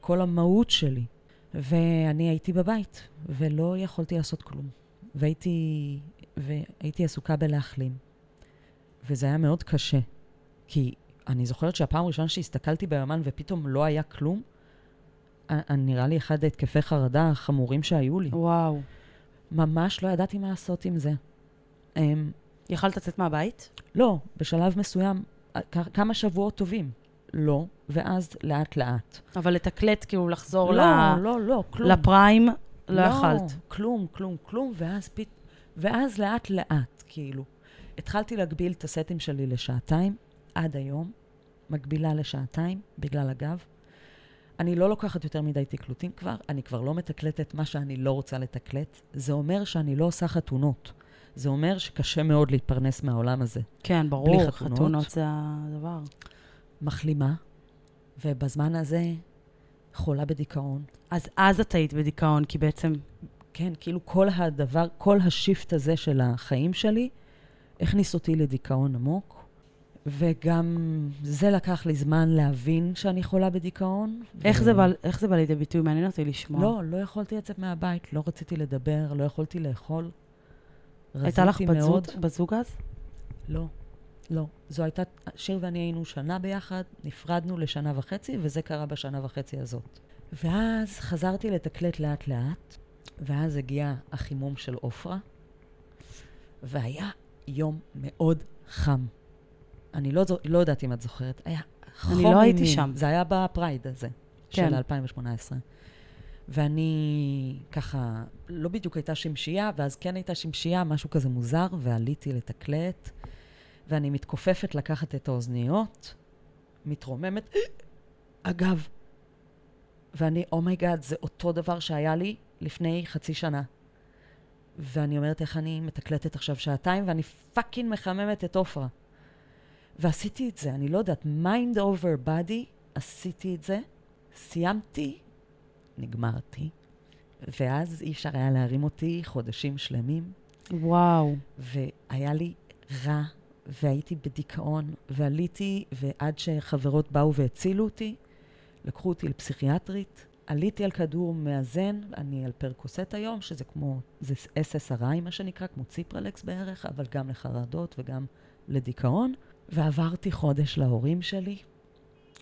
כל המהות שלי. ואני הייתי בבית, ולא יכולתי לעשות כלום. והייתי, והייתי עסוקה בלהחלים. וזה היה מאוד קשה. כי אני זוכרת שהפעם הראשונה שהסתכלתי ביומן ופתאום לא היה כלום, נראה לי אחד ההתקפי חרדה החמורים שהיו לי. וואו. ממש לא ידעתי מה לעשות עם זה. אמ, יכלת לצאת מהבית? לא, בשלב מסוים, כמה שבועות טובים. לא, ואז לאט-לאט. אבל לתקלט, כאילו לחזור לא, ל... לא, לא, כלום. לפריים, לא יכלת. כלום, כלום, כלום, ואז, פת... ואז לאט-לאט, כאילו. התחלתי להגביל את הסטים שלי לשעתיים, עד היום, מגבילה לשעתיים, בגלל הגב. אני לא לוקחת יותר מדי תקלוטים כבר, אני כבר לא מתקלטת מה שאני לא רוצה לתקלט. זה אומר שאני לא עושה חתונות. זה אומר שקשה מאוד להתפרנס מהעולם הזה. כן, ברור, חתונות. חתונות זה הדבר. מחלימה, ובזמן הזה חולה בדיכאון. אז אז את היית בדיכאון, כי בעצם... כן, כאילו כל הדבר, כל השיפט הזה של החיים שלי, הכניס אותי לדיכאון עמוק, וגם זה לקח לי זמן להבין שאני חולה בדיכאון. איך ו- זה בא- איך זה בא לידי ביטוי? מעניין אותי לשמוע. לא, לא יכולתי לצאת מהבית, לא רציתי לדבר, לא יכולתי לאכול. הייתה לך. בת זוג אז? לא, לא. זו הייתה, שיר ואני היינו שנה ביחד, נפרדנו לשנה וחצי, וזה קרה בשנה וחצי הזאת. ואז חזרתי לתקלט לאט-לאט, ואז הגיע החימום של עופרה, והיה יום מאוד חם. אני לא, לא יודעת אם את זוכרת, היה חום לא הייתי. שם. זה היה בפרייד הזה, כן. של 2018. ואני ככה, לא בדיוק הייתה שמשייה, ואז כן הייתה שמשייה, משהו כזה מוזר, ועליתי לתקלט, ואני מתכופפת לקחת את האוזניות, מתרוממת, הגב, ואני, oh my god, זה אותו דבר שהיה לי לפני חצי שנה. ואני אומרת, איך אני מתקלטת עכשיו שעתיים, ואני fucking מחממת את עופרה. ועשיתי את זה, אני לא יודעת, mind over body, עשיתי את זה, סיימתי, נגמרתי, ואז אי אפשר היה להרים אותי חודשים שלמים, וואו. והיה לי רע, והייתי בדיכאון, ועליתי, ועד שחברות באו והצילו אותי, לקחו אותי לפסיכיאטרית, עליתי על כדור מאזן, אני על פרקוסט היום, שזה כמו, זה SSRI מה שנקרא, כמו ציפרלקס בערך, אבל גם לחרדות וגם לדיכאון. ועברתי חודש להורים שלי,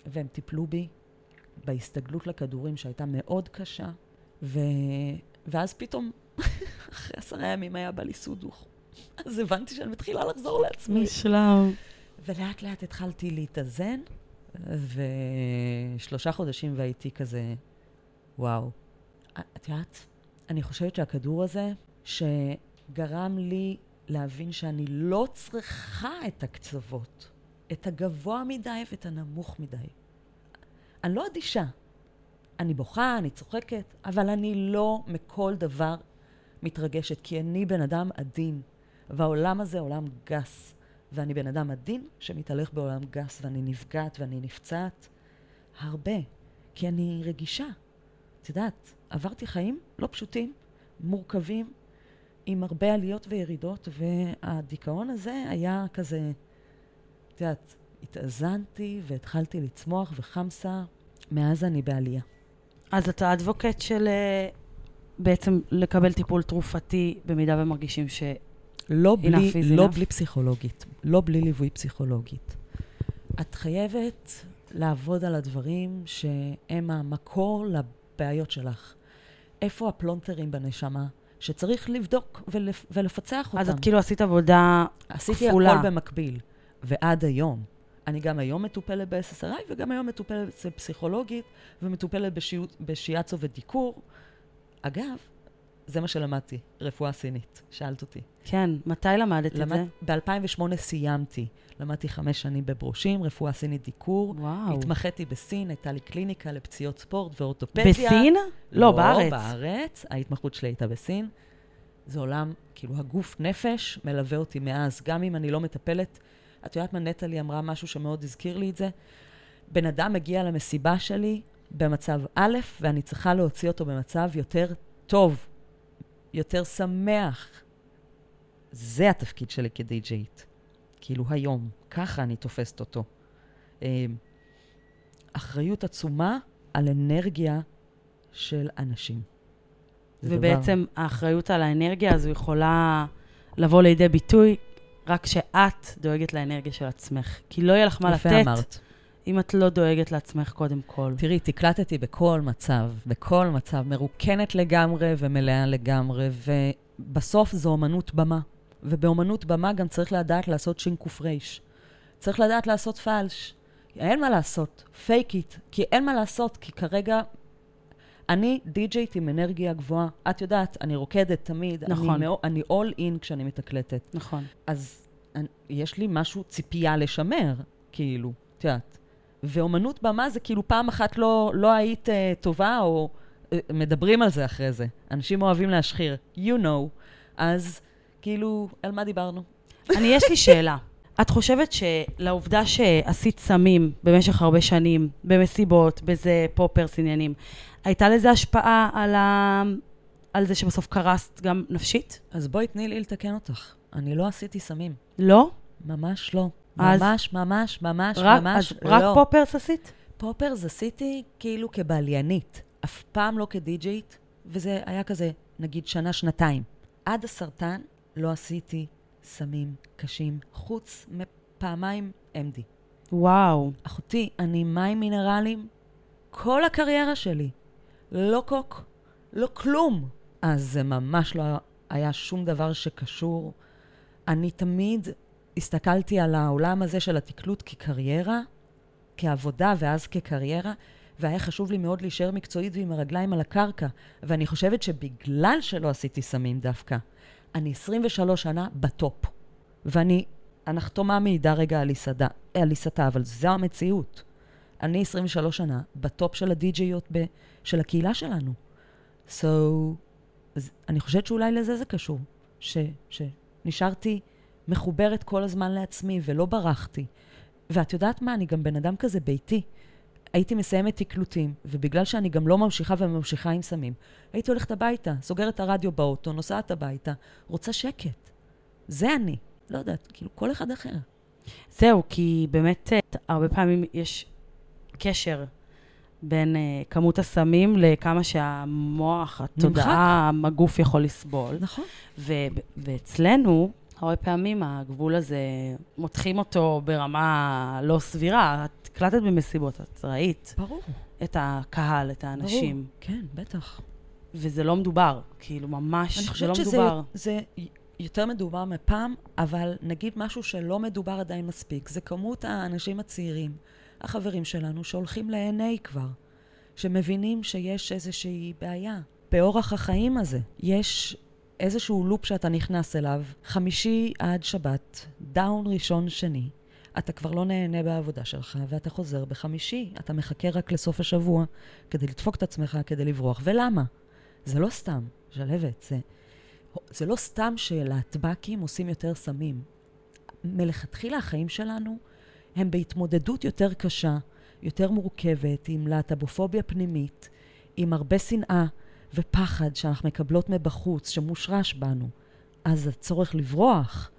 והם טיפלו בי בהסתגלות לכדורים שהייתה מאוד קשה, ו... ואז פתאום, אחרי עשרה ימים היה בא לי סודוך. אז הבנתי שאני מתחילה לחזור לעצמי. מושלם. ולאט לאט התחלתי להתאזן, ושלושה חודשים והייתי כזה, וואו. את יודעת, אני חושבת שהכדור הזה, שגרם לי להבין שאני לא צריכה את הקצוות, את הגבוה מדי ואת הנמוך מדי. אני לא אדישה. אני בוכה, אני צוחקת, אבל אני לא מכל דבר מתרגשת, כי אני בן אדם עדין, והעולם הזה עולם גס, ואני בן אדם עדין שמתהלך בעולם גס, ואני נפגעת ואני נפצעת הרבה, כי אני רגישה. את יודעת, עברתי חיים לא פשוטים, מורכבים, עם הרבה עליות וירידות, והדיכאון הזה היה כזה, את יודעת, התאזנתי והתחלתי לצמוח וחמסה, מאז אני בעלייה. אז אתה אדבוקט של אה, בעצם לקבל טיפול תרופתי במידה ומרגישים ש... לא בלי, לא enough. בלי פסיכולוגית, לא בלי ליווי פסיכולוגית. את חייבת לעבוד על הדברים שהם המקור לבעיות שלך. איפה הפלונטרים בנשמה שצריך לבדוק ולפ, ולפצח אותם? אז את כאילו עשית עבודה עשיתי כפולה. הכל במקביל, ועד היום. אני גם היום מטופלת ב-SSRI, וגם היום מטופלת פסיכולוגית, ומטופלת בשיאצו ודיקור. אגב, זה מה שלמדתי, רפואה סינית. שאלת אותי. כן, מתי למדת את זה? ב-2008 סיימתי. למדתי חמש שנים בברושים, רפואה סינית דיקור. וואו. התמחיתי בסין, הייתה לי קליניקה לפציעות ספורט ואורתופדיה. בסין? לא, בארץ. לא, בארץ. ההתמחות שלי הייתה בסין. זה עולם, כאילו, הגוף נפש מלווה אותי מאז, גם אם אני לא מטפלת. את יודעת מה נטלי אמרה משהו שמאוד הזכיר לי את זה? בן אדם מגיע למסיבה שלי במצב א', ואני צריכה להוציא אותו במצב יותר טוב, יותר שמח. זה התפקיד שלי כדי-ג'יית. כאילו היום, ככה אני תופסת אותו. אה, אחריות עצומה על אנרגיה של אנשים. ובעצם האחריות על האנרגיה הזו יכולה לבוא לידי ביטוי רק כשאת דואגת לאנרגיה של עצמך. כי לא יהיה לך מה דבר, יפה לתת אמרת. אם את לא דואגת לעצמך קודם כל. תראי, תקלטתי בכל מצב, בכל מצב, מרוקנת לגמרי ומלאה לגמרי, ובסוף זו אומנות במה. ובאומנות במה גם צריך לדעת לעשות ש"ק. צריך לדעת לעשות פלש. אין מה לעשות, פייק איט, כי אין מה לעשות, כי כרגע אני די-ג'יית עם אנרגיה גבוהה. את יודעת, אני רוקדת תמיד, נכון. אני, all in כשאני מתקלטת. נכון. אז אני, יש לי משהו, ציפייה לשמר, כאילו, את יודעת. ואומנות במה זה כאילו פעם אחת לא, לא היית uh, טובה, או uh, מדברים על זה אחרי זה. אנשים אוהבים להשחיר, you know. אז כאילו, על מה דיברנו? אני, יש לי שאלה. את חושבת שלעובדה שעשית סמים במשך הרבה שנים, במסיבות, בזה פופרס עניינים, הייתה לזה השפעה על, ה... על זה שבסוף קרסת גם נפשית? אז בואי תני לי לתקן אותך. אני לא עשיתי סמים. לא? ממש לא. אז- ממש, ממש, ממש, רק, ממש אז לא. רק פופרס עשית? פופרס עשיתי כאילו כבעליינית, אף פעם לא כדי-ג'יית, וזה היה כזה, נגיד, שנה-שנתיים. עד הסרטן לא עשיתי סמים קשים, חוץ מפעמיים MD. וואו. אחותי, אני מים מינרלים כל הקריירה שלי. לא קוק, לא כלום. אז זה ממש לא היה שום דבר שקשור. אני תמיד הסתכלתי על העולם הזה של התקלוט כקריירה, כעבודה ואז כקריירה, והיה חשוב לי מאוד להישאר מקצועית ועם הרגליים על הקרקע. ואני חושבת שבגלל שלא עשיתי סמים דווקא, אני 23 שנה בטופ. ואני, הנחתומה מעידה רגע על עיסתה, אבל זו המציאות. אני 23 שנה בטופ של הדי-ג'יות של הקהילה שלנו. So, אז אני חושבת שאולי לזה זה קשור. ש, שנשארתי מחוברת כל הזמן לעצמי ולא ברחתי. ואת יודעת מה? אני גם בן אדם כזה ביתי. הייתי מסיימת תקלוטים, ובגלל שאני גם לא ממשיכה וממשיכה עם סמים, הייתי הולכת הביתה, סוגרת את הרדיו באוטו, נוסעת הביתה, רוצה שקט. זה אני. לא יודעת, כאילו, כל אחד אחר. זהו, כי באמת אה, הרבה פעמים יש קשר בין uh, כמות הסמים לכמה שהמוח, התודעה, הגוף יכול לסבול. נכון. ו- ואצלנו, הרבה פעמים הגבול הזה, מותחים אותו ברמה לא סבירה. את הקלטת במסיבות, את ראית ברור. את הקהל, את האנשים, ברור. כן, בטח. וזה לא מדובר. כאילו, ממש, אני זה חושבת לא שזה מדובר. זה יותר מדובר מפעם, אבל נגיד משהו שלא מדובר עדיין מספיק, זה כמות האנשים הצעירים, החברים שלנו, שהולכים ל-NA כבר, שמבינים שיש איזושהי בעיה. באורח החיים הזה יש איזשהו לופ שאתה נכנס אליו, חמישי עד שבת, דאון ראשון שני, אתה כבר לא נהנה בעבודה שלך, ואתה חוזר בחמישי. אתה מחכה רק לסוף השבוע כדי לדפוק את עצמך, כדי לברוח. ולמה? זה לא סתם, שלהבת, זה, זה לא סתם שלהטב"קים עושים יותר סמים. מלכתחילה החיים שלנו הם בהתמודדות יותר קשה, יותר מורכבת, עם להט"בופוביה פנימית, עם הרבה שנאה ופחד שאנחנו מקבלות מבחוץ, שמושרש בנו. אז הצורך לברוח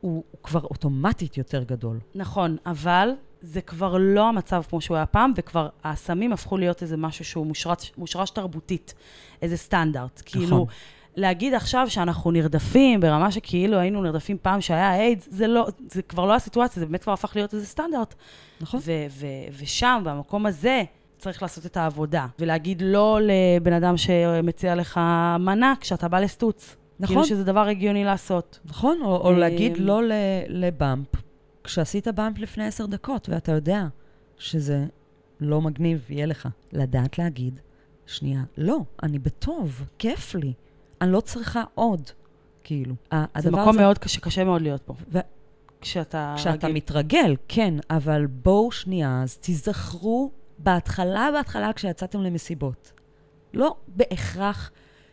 הוא, הוא כבר אוטומטית יותר גדול. נכון, אבל זה כבר לא המצב כמו שהוא היה פעם, וכבר הסמים הפכו להיות איזה משהו שהוא מושרש, מושרש תרבותית, איזה סטנדרט. נכון. כאילו, להגיד עכשיו שאנחנו נרדפים ברמה שכאילו היינו נרדפים פעם שהיה איידס, זה, לא, זה כבר לא הסיטואציה, זה באמת כבר הפך להיות איזה סטנדרט. נכון. ושם, במקום הזה, צריך לעשות את העבודה. ולהגיד לא לבן אדם שמציע לך מנה כשאתה בא לסטוץ. נכון. כאילו שזה דבר הגיוני לעשות. נכון, או, או להגיד לא לבאמפ, כשעשית באמפ לפני עשר דקות, ואתה יודע שזה לא מגניב, יהיה לך. לדעת להגיד, שנייה, לא, אני בטוב, כיף לי. אני לא צריכה עוד, כאילו. זה מקום הזה... מאוד קשה, קשה מאוד להיות פה. ו... כשאתה... כשאתה רגיל. מתרגל, כן, אבל בואו שנייה, אז תיזכרו בהתחלה, בהתחלה, כשיצאתם למסיבות. לא בהכרח...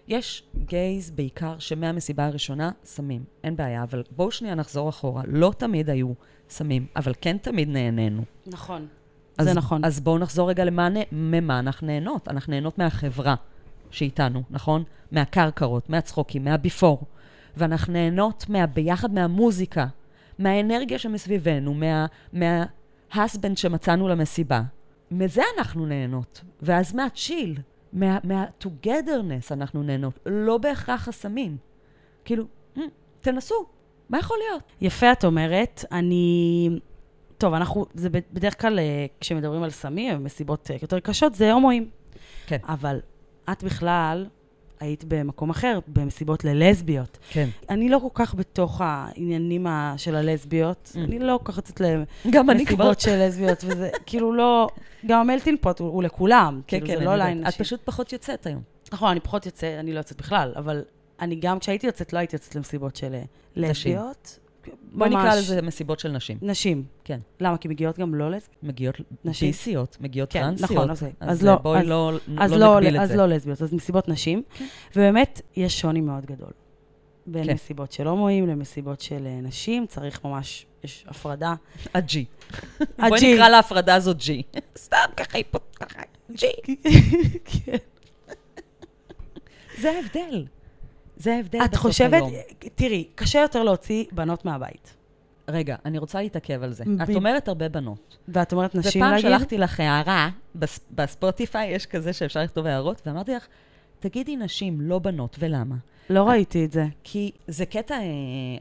יש גייז בעיקר שמהמסיבה הראשונה סמים, אין בעיה, אבל בואו שנייה נחזור אחורה. לא תמיד היו סמים, אבל כן תמיד נהנינו. נכון, אז, זה נכון. אז בואו נחזור רגע למה, ממה אנחנו נהנות. אנחנו נהנות מהחברה שאיתנו, נכון? מהקרקרות, מהצחוקים, מהביפור. ואנחנו נהנות מה, ביחד מהמוזיקה, מהאנרגיה שמסביבנו, מה, מההסבנד שמצאנו למסיבה. מזה אנחנו נהנות. ואז מהצ'יל, מה, מה-togetherness אנחנו נהנות, לא בהכרח הסמים. כאילו, תנסו, מה יכול להיות? יפה את אומרת. אני... טוב, אנחנו, זה בדרך כלל, אה, כשמדברים על סמים, מסיבות אה, יותר קשות, זה הומואים. כן. אבל את בכלל היית במקום אחר, במסיבות ללסביות. כן. אני לא כל כך בתוך העניינים של הלסביות. Mm. אני לא כל כך יוצאת למסיבות של לסביות, וזה כאילו לא... גם המלטין פוט הוא, הוא לכולם. כן, כאילו, כן, אני לא יודעת. את פשוט פחות יוצאת היום. נכון, אני פחות יוצאת, אני לא יוצאת בכלל, אבל אני גם כשהייתי יוצאת, לא הייתי יוצאת למסיבות של לסביות. בואי נקרא לזה מסיבות של נשים. נשים. כן. למה? כי מגיעות גם לא לסביות? מגיעות ביסיות, מגיעות כן, טרנסיות. נכון, אז, אז לא, בואי אז, לא, אז לא, לא נגביל אז את זה. אז לא לסביות, אז מסיבות נשים. כן. ובאמת, יש שוני מאוד גדול. בין כן. מסיבות של הומואים למסיבות של אה, נשים, צריך ממש, יש הפרדה. הג'י. בואי נקרא להפרדה הזאת ג'י. סתם ככה היא פה, ככה, ג'י. כן. זה ההבדל. זה ההבדל את חושבת, תראי, קשה יותר להוציא בנות מהבית. רגע, אני רוצה להתעכב על זה. ב... את אומרת הרבה בנות. ואת אומרת נשים להגיד? ופעם שלחתי לך הערה, בספ... בספוטיפיי יש כזה שאפשר לכתוב הערות, ואמרתי לך, תגידי נשים, לא בנות, ולמה? לא ראיתי את זה. כי זה קטע, אה,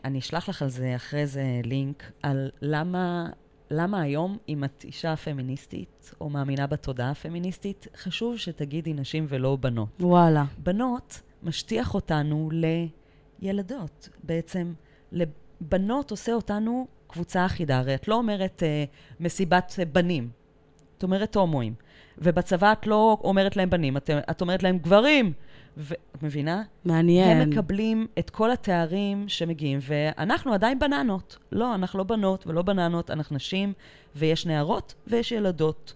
אני אשלח לך על זה אחרי זה לינק, על למה, למה היום, אם את אישה פמיניסטית, או מאמינה בתודעה הפמיניסטית, חשוב שתגידי נשים ולא בנות. וואלה. בנות, משטיח אותנו לילדות. בעצם, לבנות עושה אותנו קבוצה אחידה. הרי את לא אומרת אה, מסיבת בנים, את אומרת הומואים. ובצבא את לא אומרת להם בנים, את, את אומרת להם גברים. ואת מבינה? מעניין. הם מקבלים את כל התארים שמגיעים, ואנחנו עדיין בננות. לא, אנחנו לא בנות ולא בננות, אנחנו נשים, ויש נערות ויש ילדות.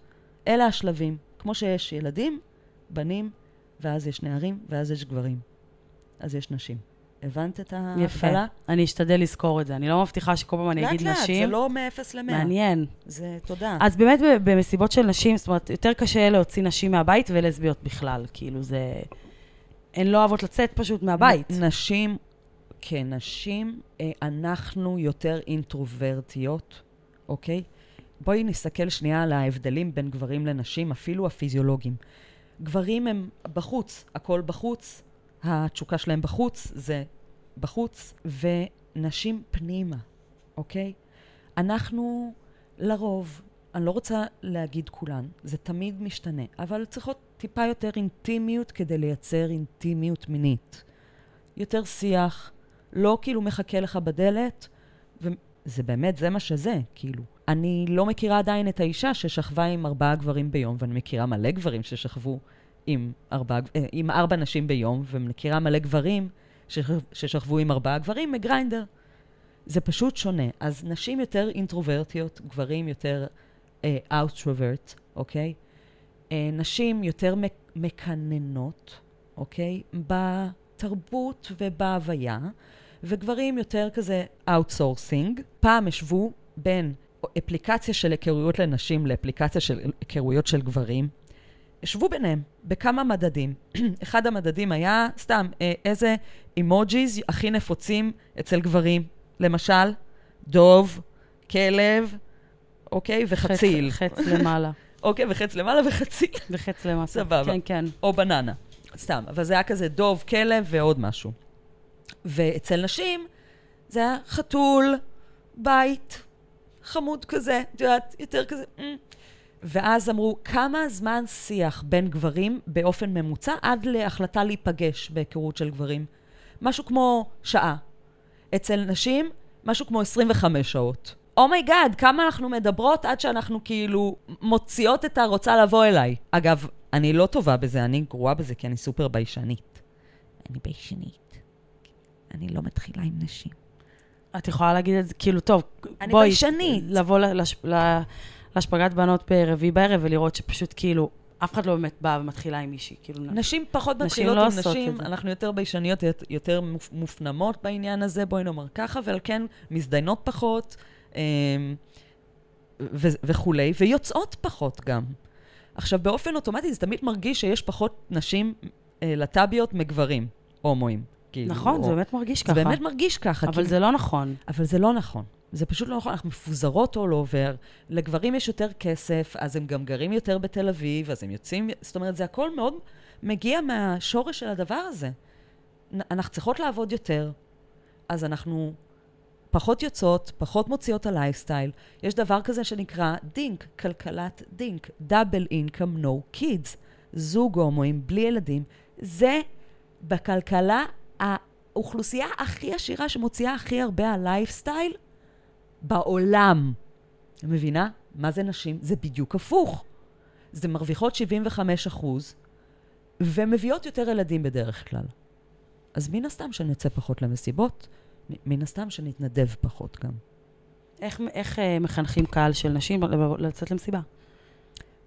אלה השלבים. כמו שיש ילדים, בנים, ואז יש נערים, ואז יש גברים. אז יש נשים. הבנת את ההגבלה? יפה. אני אשתדל לזכור את זה. אני לא מבטיחה שכל פעם אני אגיד נשים. לאט לאט, זה לא מ-0 ל-100. מעניין. זה תודה. אז באמת במסיבות של נשים, זאת אומרת, יותר קשה להוציא נשים מהבית ולסביות בכלל. כאילו זה... הן לא אוהבות לצאת פשוט מהבית. נשים, כן, נשים, אה, אנחנו יותר אינטרוברטיות, אוקיי? בואי נסתכל שנייה על ההבדלים בין גברים לנשים, אפילו הפיזיולוגיים. גברים הם בחוץ, הכל בחוץ, התשוקה שלהם בחוץ, זה בחוץ, ונשים פנימה, אוקיי? אנחנו לרוב, אני לא רוצה להגיד כולן, זה תמיד משתנה, אבל צריכות טיפה יותר אינטימיות כדי לייצר אינטימיות מינית. יותר שיח, לא כאילו מחכה לך בדלת, וזה באמת, זה מה שזה, כאילו. אני לא מכירה עדיין את האישה ששכבה עם ארבעה גברים ביום, ואני מכירה מלא גברים ששכבו עם ארבע, אה, עם ארבע נשים ביום, ומכירה מלא גברים ששכב- ששכבו עם ארבעה גברים מגריינדר. זה פשוט שונה. אז נשים יותר אינטרוברטיות, גברים יותר אאוטרוברט, אוקיי? אה, נשים יותר מק- מקננות, אוקיי? בתרבות ובהוויה, וגברים יותר כזה outsourcing. פעם השוו בין אפליקציה של היכרויות לנשים לאפליקציה של היכרויות של גברים. השוו ביניהם בכמה מדדים. אחד המדדים היה, סתם, אה, איזה emojis הכי נפוצים אצל גברים. למשל, דוב, כלב, אוקיי? וחציל. חץ, חץ למעלה. אוקיי, וחץ למעלה וחציל. וחץ למטה. סבבה. כן, כן. או בננה. סתם, אבל זה היה כזה דוב, כלב ועוד משהו. ואצל נשים זה היה חתול, בית, חמוד כזה, את יודעת, יותר כזה. "אמ". ואז אמרו, כמה זמן שיח בין גברים באופן ממוצע עד להחלטה להיפגש בהיכרות של גברים? משהו כמו שעה. אצל נשים, משהו כמו 25 שעות. oh my God, oh כמה אנחנו מדברות עד שאנחנו כאילו מוציאות את הרוצה לבוא אליי. אגב, אני לא טובה בזה, אני גרועה בזה כי אני סופר ביישנית. אני ביישנית. אני לא מתחילה עם נשים. את יכולה להגיד את זה, כאילו, טוב, אני בואי, ביישנית. לבוא לש- להשפגת בנות ברביעי בערב ולראות שפשוט כאילו, אף אחד לא באמת באה ומתחילה עם מישהי, כאילו, נשים פחות נשים מתחילות לא עם נשים, את זה. אנחנו יותר ביישניות, יותר- יותר מופ- מופנמות בעניין הזה, בואי נאמר ככה, ועל כן מזדיינות פחות אמ, ו- וכולי, ויוצאות פחות גם. עכשיו, באופן אוטומטי זה תמיד מרגיש שיש פחות נשים אה, לטביות מגברים, הומואים. כאילו, נכון, או- זה באמת מרגיש זה ככה. באמת מרגיש ככה. אבל כי- זה לא נכון. אבל זה לא נכון. זה פשוט לא נכון, אנחנו מפוזרות all over. לגברים יש יותר כסף, אז הם גם גרים יותר בתל אביב, אז הם יוצאים... זאת אומרת, זה הכל מאוד מגיע מהשורש של הדבר הזה. אנחנו צריכות לעבוד יותר, אז אנחנו פחות יוצאות, פחות מוציאות על לייפסטייל. יש דבר כזה שנקרא DINK, כלכלת DINK, double income no kids. זוג הומואים בלי ילדים. זה בכלכלה האוכלוסייה הכי עשירה שמוציאה הכי הרבה על לייפסטייל בעולם. מבינה? מה זה נשים? זה בדיוק הפוך. זה מרוויחות 75 אחוז, ומביאות יותר ילדים בדרך כלל. אז מן הסתם שנצא פחות למסיבות, מן הסתם שנתנדב פחות גם. איך, איך אה, מחנכים קהל של נשים לצאת למסיבה?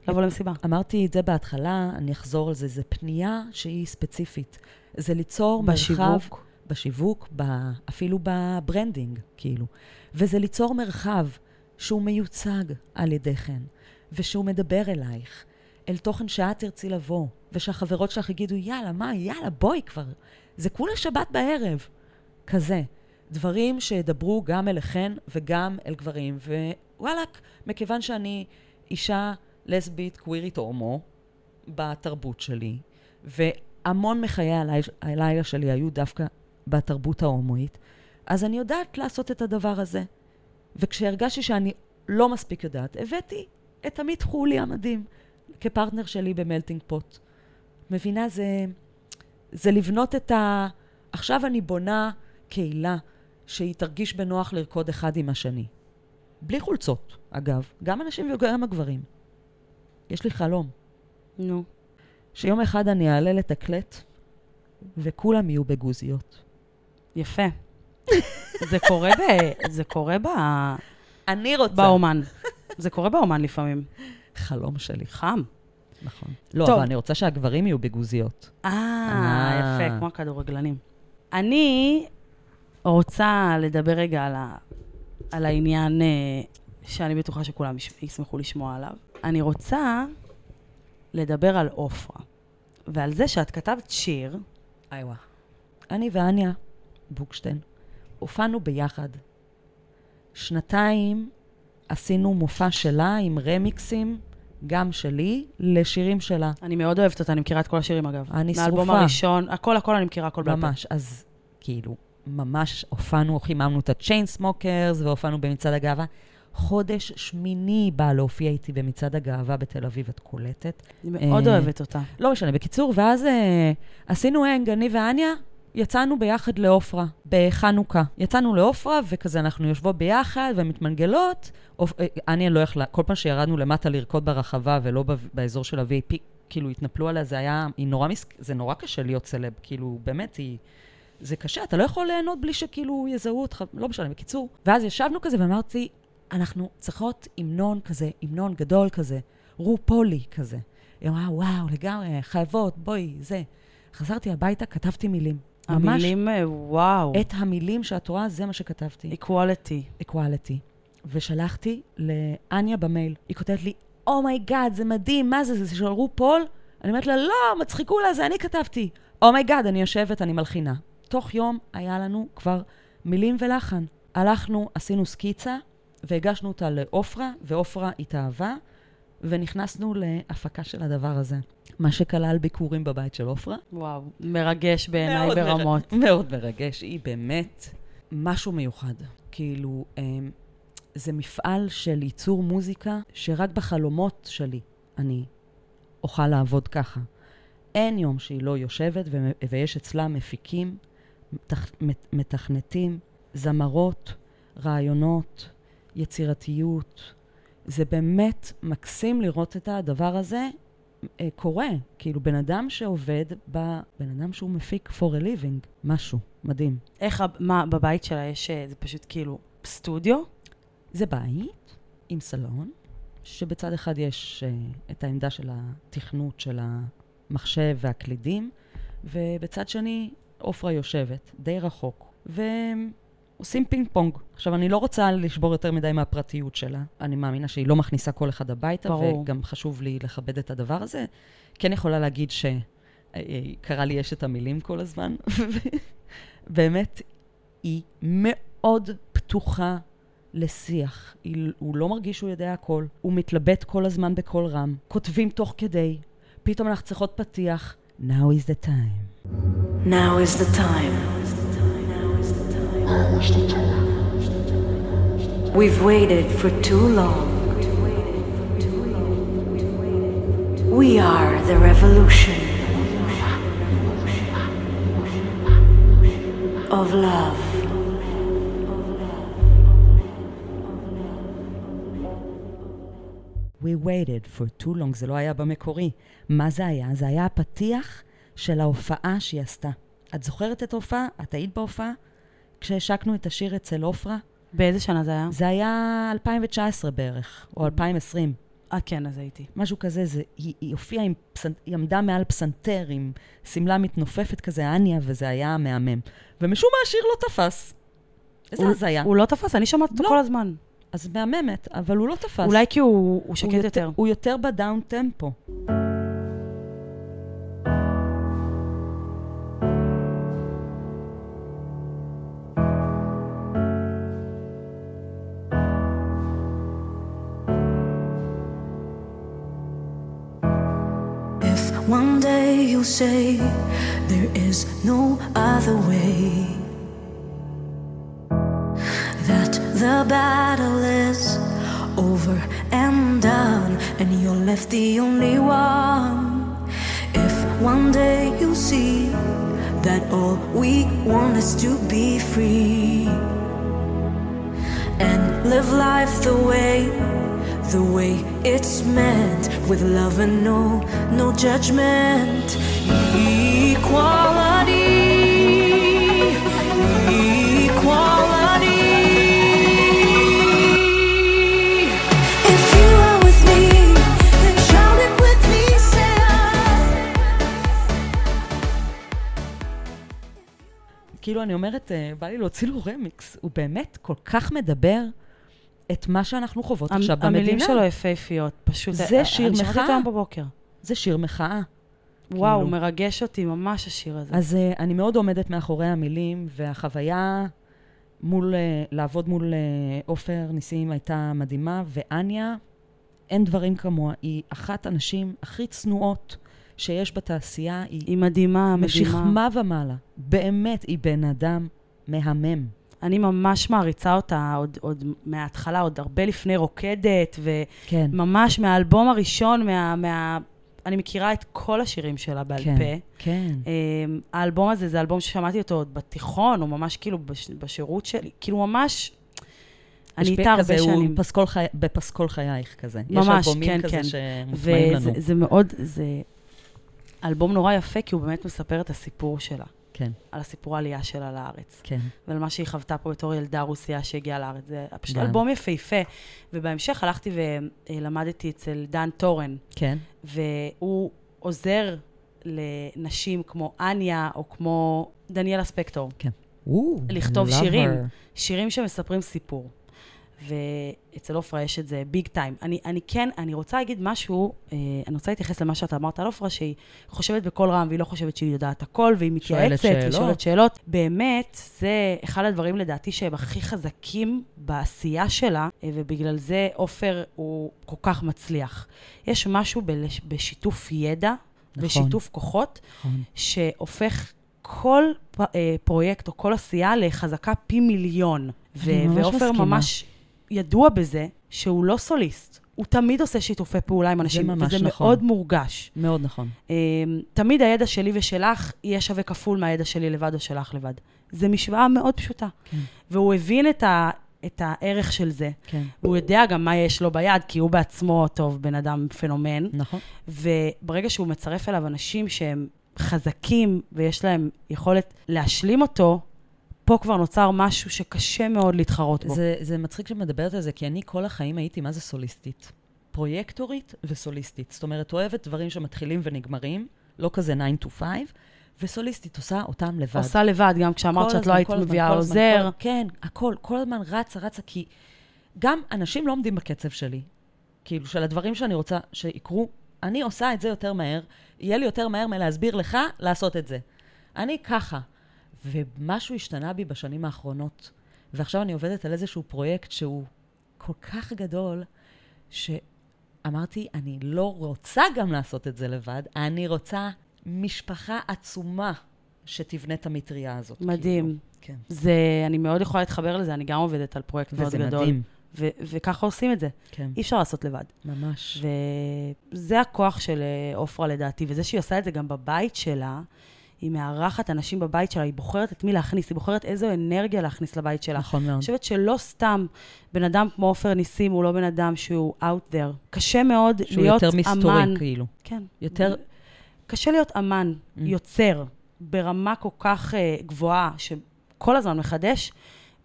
לבוא למסיבה. אמרתי את זה בהתחלה, אני אחזור על זה, זה פנייה שהיא ספציפית. זה ליצור מרחב... בשיווק. בשיווק, ב, אפילו ב branding, כאילו. וזה ליצור מרחב שהוא מיוצג על ידיכן, ושהוא מדבר אלייך, אל תוכן שאת תרצי לבוא, ושהחברות שלך יגידו, יאללה, מה, יאללה, בואי כבר. זה כולה שבת בערב. כזה. דברים שידברו גם אליכן וגם אל גברים. ווואלאק, מכיוון שאני אישה לסבית, קווירית או הומו, בתרבות שלי, והמון מחיי הלילה, שלי היו דווקא בתרבות ההומואית, אז אני יודעת לעשות את הדבר הזה. וכשהרגשתי שאני לא מספיק יודעת, הבאתי את עמית חולי המדהים כפרטנר שלי במלטינג פוט. מבינה? זה, זה לבנות את ה... עכשיו אני בונה קהילה שהיא תרגיש בנוח לרקוד אחד עם השני. בלי חולצות, אגב. גם הנשים וגם הגברים. יש לי חלום. נו. שיום אחד אני אעלה לתקלט, וכולם יהיו בגוזיות. יפה. זה קורה ב... זה קורה ב... אני רוצה. באומן. זה קורה באומן לפעמים. חלום שלי. חם. נכון. לא, טוב. אבל אני רוצה שהגברים יהיו בגוזיות. אה, אה. יפה, כמו הכדורגלנים. אני רוצה לדבר רגע על, ה... על העניין אה, שאני בטוחה שכולם יש... ישמחו לשמוע עליו. אני רוצה לדבר על עופרה, ועל זה שאת כתבת שיר, איווה. אני ואניה בוקשטיין הופענו ביחד. שנתיים עשינו מופע שלה עם רמיקסים, גם שלי, לשירים שלה. אני מאוד אוהבת אותה, אני מכירה את כל השירים אגב. אני מהאלבום שרופה. הראשון, הכל הכל אני מכירה, הכל בעל. ממש. אז כאילו, ממש הופענו, חיממנו את הצ'יין סמוקרס והופענו במצעד הגאווה. חודש שמיני באה להופיע איתי במצעד הגאווה בתל אביב, את קולטת. אני מאוד אה, אוהבת אותה. לא משנה, בקיצור, ואז אה, עשינו הנג, אני ואניה, יצאנו ביחד לעופרה, בחנוכה. יצאנו לעופרה, וכזה אנחנו יושבות ביחד ומתמנגלות. אה, אניה לא יכלה, כל פעם שירדנו למטה לרקוד ברחבה ולא באזור של ה-VP, כאילו התנפלו עליה, זה היה, היא נורא מס... זה נורא קשה להיות סלב, כאילו, באמת, היא... זה קשה, אתה לא יכול ליהנות בלי שכאילו יזהו אותך, לא משנה, בקיצור. ואז ישבנו כזה ואמרתי, אנחנו צריכות המנון כזה, המנון גדול כזה, RuPaul י כזה. היא אמרה, וואו, לגמרי, חייבות, בואי, זה. חזרתי הביתה, כתבתי מילים. ממש המילים, אה, וואו. את המילים שאת רואה, זה מה שכתבתי. Equality. Equality. ושלחתי לאניה במייל. היא כותבת לי, oh my God, זה מדהים, מה זה, זה של RuPaul? אני אומרת לה, לא, מצחיקולה, זה אני כתבתי. oh my God, אני יושבת, אני מלחינה. תוך יום היה לנו כבר מילים ולחן. הלכנו, עשינו סקיצה, והגשנו אותה לעופרה, ועופרה התאהבה, ונכנסנו להפקה של הדבר הזה. מה שכלל ביקורים בבית של עופרה. וואו, מרגש בעיניי ברמות. מרג... מאוד מרגש. היא באמת משהו מיוחד. כאילו, אמ, זה מפעל של ייצור מוזיקה שרק בחלומות שלי אני אוכל לעבוד ככה. אין יום שהיא לא יושבת ו- ויש אצלה מפיקים, מתכ- מת- מתכנתים, זמרות, רעיונות, יצירתיות. זה באמת מקסים לראות את הדבר הזה אה, קורה. כאילו, בן אדם שעובד, ב... בן אדם שהוא מפיק for a living, משהו מדהים. איך, מה, בבית שלה יש, אה, זה פשוט כאילו סטודיו? זה בית עם סלון, שבצד אחד יש uh, את העמדה של התכנות של המחשב והקלידים, ובצד שני עופרה יושבת, די רחוק, ועושים פינג פונג. עכשיו, אני לא רוצה לשבור יותר מדי מהפרטיות שלה. אני מאמינה שהיא לא מכניסה כל אחד הביתה, ברור. וגם חשוב לי לכבד את הדבר הזה. כן יכולה להגיד שקרא לי אשת המילים כל הזמן. באמת, היא מאוד פתוחה לשיח. היא- הוא לא מרגיש שהוא יודע הכל. הוא מתלבט כל הזמן בקול רם. כותבים תוך כדי. פתאום אנחנו צריכות פתיח. Now is the time. Now is the time. We've waited for too long. We are the revolution of love. We waited for too long, זה לא היה במקורי. מה זה היה? זה היה הפתיח של ההופעה שהיא עשתה. את זוכרת את ההופעה? את היית בהופעה? כשהשקנו את השיר אצל עופרה? באיזה שנה זה היה? זה היה 2019 בערך, או 2020. אה, כן, אז הייתי. משהו כזה, זה, היא, היא הופיעה עם פסנ... היא עמדה מעל פסנתר עם שמלה מתנופפת כזה, אניה, וזה היה מהמם. ומשום מה השיר לא תפס. איזה הזיה. הוא לא תפס, אני שומעת אותו לא. כל הזמן. אז מהממת, אבל הוא לא תפס. אולי כי הוא הוא הוא שקט יותר. הוא יותר בדאון טמפו. Day you say there is no other way, that the battle is over and done, and you're left the only one. If one day you see that all we want is to be free and live life the way the way it's meant with love and no no judgment equality כאילו, אני אומרת, אה, בא לי להוציא לו רמיקס. הוא באמת כל כך מדבר את מה שאנחנו חוות עכשיו המ- המילים במדינה. שלו יפהפיות, פשוט. זה אה, שיר אני שמעתי מחאה. היום בבוקר. זה שיר מחאה. וואו, כאילו. מרגש אותי ממש, השיר הזה. אז uh, אני מאוד עומדת מאחורי המילים, והחוויה מול, uh, לעבוד מול uh, עופר ניסים הייתה מדהימה, ואניה, אין דברים כמוה. היא אחת הנשים הכי צנועות שיש בתעשייה. היא היא מדהימה, מדהימה. משכמה ומעלה. באמת, היא בן אדם מהמם. אני ממש מעריצה אותה עוד, עוד מההתחלה, עוד הרבה לפני רוקדת, כן. וממש מהאלבום הראשון, מה, מה... אני מכירה את כל השירים שלה בעל כן, פה. כן. Um, האלבום הזה זה אלבום ששמעתי אותו עוד בתיכון, הוא ממש כאילו בש, בשירות שלי, כאילו ממש... אני איתה הרבה שנים. הוא פסקול חי... בפסקול חייך כזה. יש ממש, אלבומים כן, כזה כן. שמוטמעים לנו. וזה זה מאוד, זה אלבום נורא יפה, כי הוא באמת מספר את הסיפור שלה. כן, על הסיפור העלייה שלה לארץ. כן. ועל מה שהיא חוותה פה בתור ילדה רוסייה שהגיעה לארץ. זה פשוט גם. אלבום יפהפה. ובהמשך הלכתי ולמדתי אצל דן טורן, כן. והוא עוזר לנשים כמו אניה או כמו דניאלה ספקטור, או, לכתוב love שירים. her. שירים שמספרים סיפור. ואצל עופרה יש את זה ביג טיים. אני, אני כן, אני רוצה להגיד משהו, אה, אני רוצה להתייחס למה שאתה אמרת על עופרה, שהיא חושבת בקול רם והיא לא חושבת שהיא יודעת הכל, והיא מתייעצת שאלות. ושואלת שאלות. באמת, זה אחד הדברים לדעתי שהם הכי חזקים בעשייה שלה, אה, ובגלל זה עופר הוא כל כך מצליח. יש משהו בלש, בשיתוף ידע נכון. ושיתוף כוחות, נכון. שהופך כל אה, פרויקט או כל עשייה לחזקה פי מיליון. ו- ועופר. ממש ידוע בזה שהוא לא סוליסט. הוא תמיד עושה שיתופי פעולה עם אנשים, וזה נכון. מאוד מורגש. מאוד נכון. אה, תמיד הידע שלי ושלך יהיה שווה כפול מהידע שלי לבד או שלך לבד. זו משוואה מאוד פשוטה. כן. והוא הבין את, ה- את הערך של זה. כן. והוא יודע גם מה יש לו ביד, כי הוא בעצמו טוב, בן אדם פנומן. נכון. וברגע שהוא מצרף אליו אנשים שהם חזקים ויש להם יכולת להשלים אותו, פה כבר נוצר משהו שקשה מאוד להתחרות בו. זה, זה מצחיק שאת מדברת על זה, כי אני כל החיים הייתי, מה זה סוליסטית? פרויקטורית וסוליסטית. זאת אומרת, אוהבת דברים שמתחילים ונגמרים, לא כזה 9 to 5, וסוליסטית עושה אותם לבד. עושה לבד, גם כשאמרת שאת הזמן, לא היית מביאה עוזר. כל- כן, הכל, כל הזמן רצה, רצה, כי גם אנשים לא עומדים בקצב שלי. כאילו, של הדברים שאני רוצה שיקרו, אני עושה את זה יותר מהר, יהיה לי יותר מהר מלהסביר לך לעשות את זה. אני ככה. ומשהו השתנה בי בשנים האחרונות, ועכשיו אני עובדת על איזשהו פרויקט שהוא כל כך גדול, שאמרתי, אני לא רוצה גם לעשות את זה לבד, אני רוצה משפחה עצומה שתבנה את המטריה הזאת. מדהים. כאילו. כן. זה, אני מאוד יכולה להתחבר לזה, אני גם עובדת על פרויקט מאוד וזה גדול. מדהים. ו- וככה עושים את זה. כן, אי אפשר לעשות לבד. ממש. וזה הכוח של אה, עופרה לדעתי, וזה שהיא עושה את זה גם בבית שלה, היא מארחת אנשים בבית שלה, היא בוחרת את מי להכניס, היא בוחרת איזו אנרגיה להכניס לבית שלה. נכון מאוד. אני חושבת שלא סתם בן אדם כמו עופר ניסים הוא לא בן אדם שהוא out there. קשה מאוד שהוא להיות יותר מסתורי, אמן. כאילו. כן. יותר- קשה להיות אמן, Mm. יוצר, ברמה כל כך uh, גבוהה, שכל הזמן מחדש,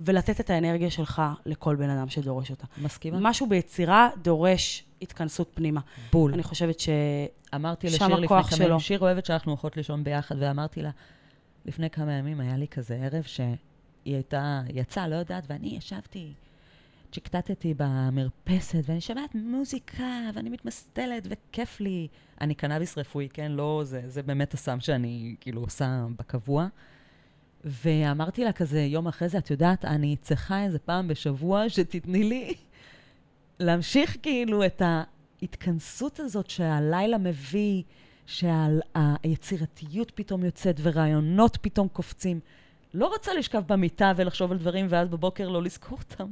ולתת את האנרגיה שלך לכל בן אדם שדורש אותה. מסכימה? משהו ביצירה דורש התכנסות פנימה. בול. אני חושבת ש... אמרתי לשיר לפני כמה שלו. ימים, שיר אוהבת שאנחנו הולכות לישון ביחד, ואמרתי לה, לפני כמה ימים היה לי כזה ערב שהיא הייתה, יצאה, לא יודעת, ואני ישבתי, צ'יקטטתי במרפסת, ואני שומעת מוזיקה, ואני מתמסטלת, וכיף לי. אני קנאביס רפואי, כן? לא, זה, זה באמת הסם שאני כאילו עושה בקבוע. ואמרתי לה כזה, יום אחרי זה, את יודעת, אני צריכה איזה פעם בשבוע שתתני לי להמשיך כאילו את ההתכנסות הזאת שהלילה מביא, שהיצירתיות פתאום יוצאת ורעיונות פתאום קופצים. לא רוצה לשכב במיטה ולחשוב על דברים ואז בבוקר לא לזכור אותם.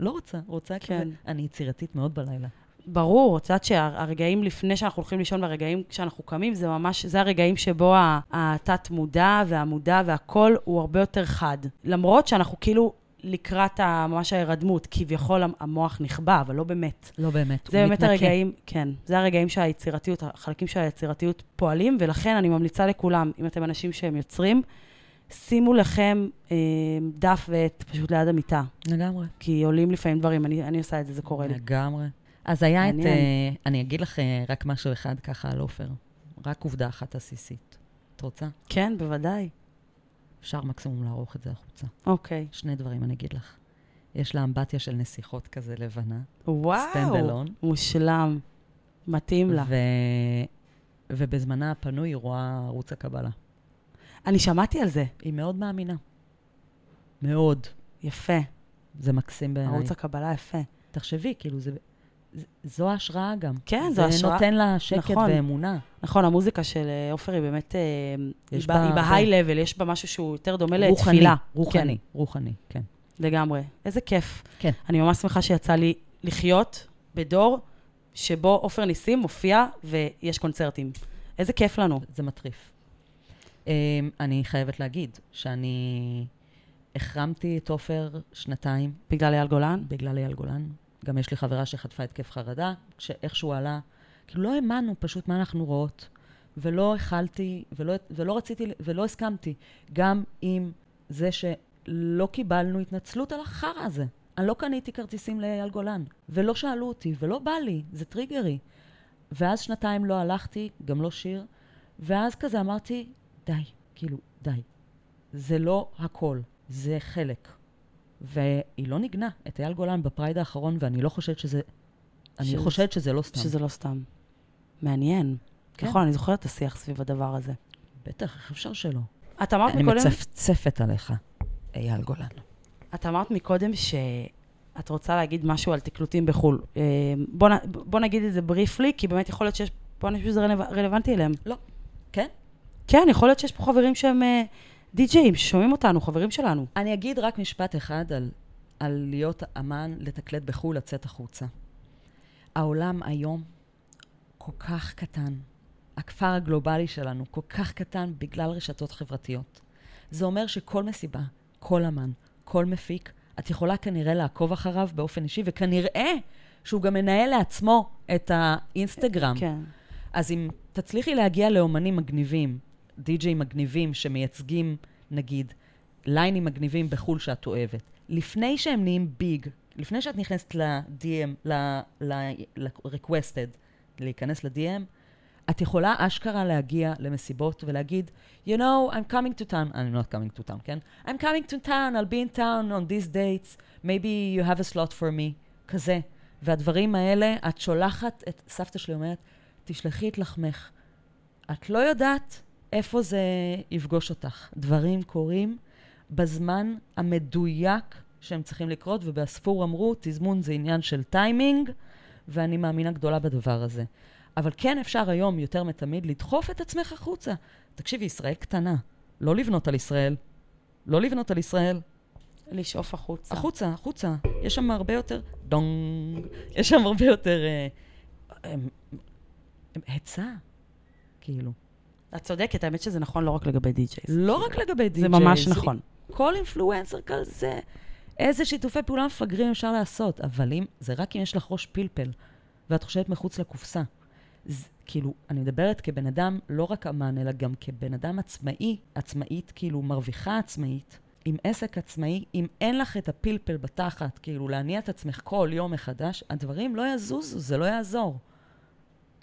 לא רוצה, רוצה כן. כזה. אני יצירתית מאוד בלילה. ברור, את יודעת שהרגעים לפני שאנחנו הולכים לישון והרגעים כשאנחנו קמים, זה ממש, זה הרגעים שבו התת-מודע והמודע והכל הוא הרבה יותר חד. למרות שאנחנו כאילו לקראת ממש ההירדמות, כביכול המ- המוח נכבה, אבל לא באמת. לא באמת. זה הוא באמת מתנקה. הרגעים, כן, זה הרגעים שהיצירתיות, החלקים של היצירתיות פועלים, ולכן אני ממליצה לכולם, אם אתם אנשים שהם יוצרים, שימו לכם אה, דף ועט פשוט ליד המיטה, לגמרי. כי עולים לפעמים דברים, אני, אני עושה את זה, זה קורה לי. לגמרי. אז היה את... אה, אני אגיד לך אה, רק משהו אחד ככה על עופר. רק עובדה אחת עסיסית. את רוצה? כן, בוודאי. אפשר מקסימום לערוך את זה החוצה. אוקיי. שני דברים אני אגיד לך. יש לה אמבטיה של נסיכות כזה לבנה. וואו, Stand alone. מושלם. מתאים לה. ו... ובזמנה הפנוי היא רואה ערוץ הקבלה. אני שמעתי על זה. היא מאוד מאמינה. מאוד. יפה. זה מקסים בעיניי. ערוץ הקבלה יפה. תחשבי, כאילו, זה... זו ההשראה גם. כן, זו השראה. זה נותן לה שקט נכון. ואמונה. נכון, המוזיקה של אה, עופר היא באמת, אה, היא. בהיי-לבל, יש בה משהו שהוא יותר דומה רוחני, לתפילה. רוחני, רוחני, כן. כן, לגמרי. איזה כיף. כן. אני ממש שמחה שיצא לי לחיות בדור שבו עופר ניסים מופיע ויש קונצרטים. איזה כיף לנו. זה מטריף. Um, אני חייבת להגיד שאני החרמתי את עופר שנתיים בגלל אייל גולן? בגלל אייל גולן. גם יש לי חברה שחטפה התקף חרדה, שאיכשהו עלה, כאילו לא האמנו פשוט מה אנחנו רואות. ולא הכלתי, ולא, ולא רציתי, ולא הסכמתי, גם עם זה שלא קיבלנו התנצלות על החרא הזה. אני לא קניתי כרטיסים לאייל גולן, ולא שאלו אותי, ולא בא לי, זה טריגרי. ואז שנתיים לא הלכתי, גם לא שיר, ואז כזה אמרתי, די, כאילו, די. זה לא הכל, זה חלק. והיא לא ניגנה את אייל גולן בפרייד האחרון, ואני לא חושבת שזה... אני שזה- חושבת שזה לא סתם. שזה לא סתם. מעניין. כן. נכון, אני זוכרת את השיח סביב הדבר הזה. בטח, איך אפשר שלא? את אמרת אני מקודם... מצפצפת עליך, אייל גולן. את אמרת מקודם שאת רוצה להגיד משהו על תקלוטים בחו"ל. אה, בוא, נ- בוא נגיד את זה בריפלי, כי באמת יכול להיות שיש פה אנשים שזה רלו- רלוונטי אליהם. כן? כן, יכול להיות שיש פה חברים שהם אה, די-ג'אים, ששומעים אותנו, חברים שלנו. אני אגיד רק משפט אחד על, על להיות אמן, לתקלט בחו"ל, לצאת החוצה. העולם היום כל כך קטן. הכפר הגלובלי שלנו כל כך קטן בגלל רשתות חברתיות. זה אומר שכל מסיבה, כל אמן, כל מפיק, את יכולה כנראה לעקוב אחריו באופן אישי, וכנראה שהוא גם מנהל לעצמו את האינסטגרם. כן. אז אם תצליחי להגיע לאומנים מגניבים, די-ג'יי מגניבים שמייצגים, נגיד, ליינים מגניבים בחו"ל שאת אוהבת, לפני שהם נהיים ביג, לפני שאת נכנסת ל-DM, ל-requested, להיכנס ל-DM, את יכולה אשכרה להגיע למסיבות ולהגיד, you know, I'm coming to town, I'm not coming to town, כן? I'm coming to town, I'll be in town on these dates, maybe you have a slot for me, כזה. והדברים האלה, את שולחת, את סבתא שלי אומרת, תשלחי את לחמך. את לא יודעת איפה זה יפגוש אותך. דברים קורים בזמן המדויק שהם צריכים לקרות, ובספור אמרו, תזמון זה עניין של טיימינג, ואני מאמינה גדולה בדבר הזה. אבל כן אפשר היום, יותר מתמיד, לדחוף את עצמך החוצה. תקשיבי, ישראל קטנה. לא לבנות על ישראל. לא לבנות על ישראל. לשאוף החוצה. החוצה, החוצה. יש שם הרבה יותר... דונג. יש שם הרבה יותר... אה, אמ, אמ, היצע, כאילו. את צודקת, האמת שזה נכון לא רק לגבי די-ג'ייז. לא רק לגבי די.ג'יי. זה ממש נכון. כל אינפלואנסר כזה, איזה שיתופי פעולה מפגרים אפשר לעשות. אבל אם, זה רק אם יש לך ראש פלפל, ואת חושבת מחוץ לקופסה. זה, כאילו, אני מדברת כבן אדם, לא רק אמן, אלא גם כבן אדם עצמאי, עצמאית, כאילו, מרוויחה עצמאית, עם עסק עצמאי, אם אין לך את הפלפל בתחת, כאילו, להניע את עצמך כל יום מחדש, הדברים לא יזוזו, זה לא יעזור.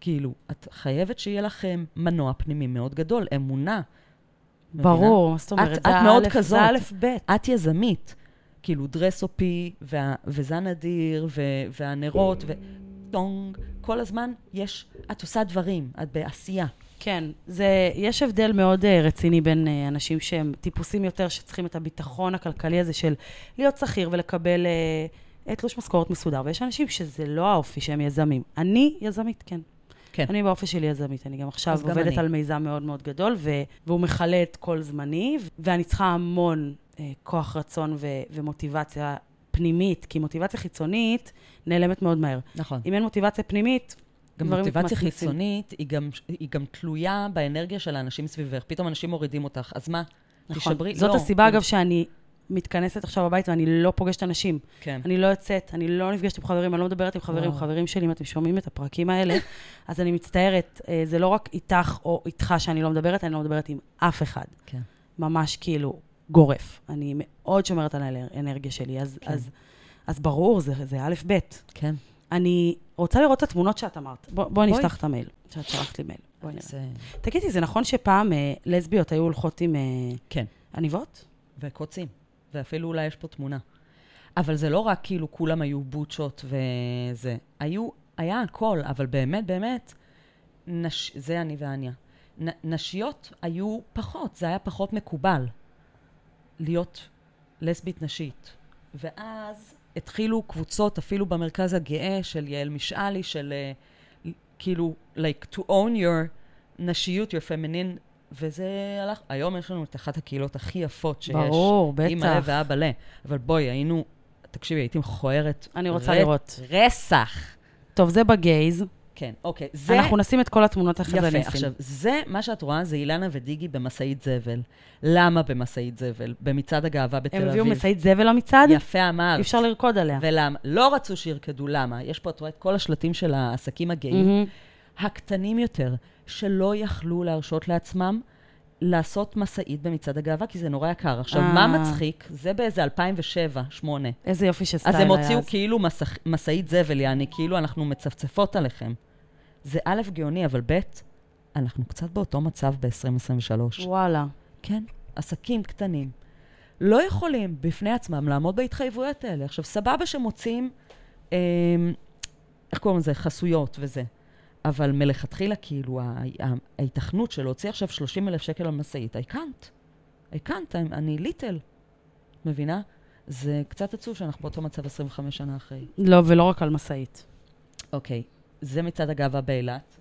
כאילו, את חייבת שיהיה לכם מנוע פנימי מאוד גדול, אמונה. ברור, מה זאת אומרת? את- זה את מאוד האלף- כזאת. זה א' ב'. את יזמית. כאילו, דרסופי, וה, וזן אדיר, ו, והנרות, וטונג, כל הזמן יש, את עושה דברים, את בעשייה. כן, זה, יש הבדל מאוד uh, רציני בין uh, אנשים שהם טיפוסים יותר, שצריכים את הביטחון הכלכלי הזה של להיות שכיר ולקבל uh, תלוש משכורת מסודר, ויש אנשים שזה לא האופי שהם יזמים. אני יזמית, כן. כן. אני באופי שלי יזמית, אני גם עכשיו גם עובדת אני. על מיזם מאוד מאוד גדול, ו- והוא מכלה את כל זמני, ואני צריכה המון uh, כוח רצון ו- ומוטיבציה פנימית, כי מוטיבציה חיצונית נעלמת מאוד מהר. נכון. אם אין מוטיבציה פנימית, גם מוטיבציה. חיצונית, היא גם, היא גם תלויה באנרגיה של האנשים סביבך. פתאום אנשים מורידים אותך, אז מה? נכון. תשברי? זאת לא, הסיבה, כאילו- אגב, שאני מתכנסת עכשיו בבית ואני לא פוגשת אנשים. כן. אני לא יוצאת, אני לא נפגשת עם חברים, אני לא מדברת עם חברים. וואו. חברים שלי, אם אתם שומעים את הפרקים האלה, אז אני מצטערת, אה, זה לא רק איתך או איתך שאני לא מדברת, אני לא מדברת עם אף אחד. כן. ממש כאילו גורף. אני מאוד שומרת על האנרגיה שלי, אז, כן. אז, אז ברור, זה, זה א', ב'. כן. אני רוצה לראות את התמונות שאת אמרת. בוא, בואי בואי. נפתח את המייל, שאת שלחת לי מייל. בואי נראה. זה... תגידי, זה נכון שפעם אה, לסביות היו הולכות עם אה, כן. עניבות? וקוצים, ואפילו אולי יש פה תמונה. אבל זה לא רק כאילו כולם היו בוטשות וזה. היו, היה הכל, אבל באמת, באמת, נש... זה אני ואניה. נ... נשיות היו פחות, זה היה פחות מקובל להיות לסבית נשית. ואז התחילו קבוצות, אפילו במרכז הגאה של יעל משאלי, של uh, כאילו, like to own your נשיות, your feminine, וזה הלך, היום יש לנו את אחת הקהילות הכי יפות שיש. ברור, בטח. אימא ואבא ל. אבל בואי, היינו, תקשיבי, הייתי מכוערת. אני רוצה ר- לראות. רסח. טוב, זה בגייז. כן, אוקיי. זה... אנחנו נשים את כל התמונות אחרי זה יפה. עכשיו, זה, מה שאת רואה, זה אילנה ודיגי במשאית זבל. למה במשאית זבל? במצעד הגאווה בתל הם אביב. הביאו משאית זבל למצעד? יפה אמרת. אפשר לרקוד עליה. ולמה? לא רצו שירקדו, למה? יש פה, את רואה את כל השלטים של העסקים הגאים, מהמם. הקטנים יותר. שלא יכלו להרשות לעצמם לעשות משאית במצעד הגאווה, כי זה נורא יקר. עכשיו, אה. מה מצחיק? זה באיזה 2007-2008. איזה יופי של סטייל אז היה הם אז. הוציאו כאילו משאית זבל, יעני, כאילו אנחנו מצפצפות עליכם. זה א', גאוני, אבל ב', אנחנו קצת באותו מצב ב-2023. וואלה. כן, עסקים קטנים. לא יכולים בפני עצמם לעמוד בהתחייבויות האלה. עכשיו, סבבה שמוצאים, אה, איך קוראים לזה? חסויות וזה. אבל מלכתחילה, כאילו, ההיתכנות של להוציא עכשיו 30 אלף שקל על משאית, I can't. I can't, I'm- אני ליטל. מבינה? זה קצת עצוב שאנחנו באותו מצב 25 שנה אחרי. לא, ולא רק על משאית. אוקיי, זה מצעד הגאווה באילת.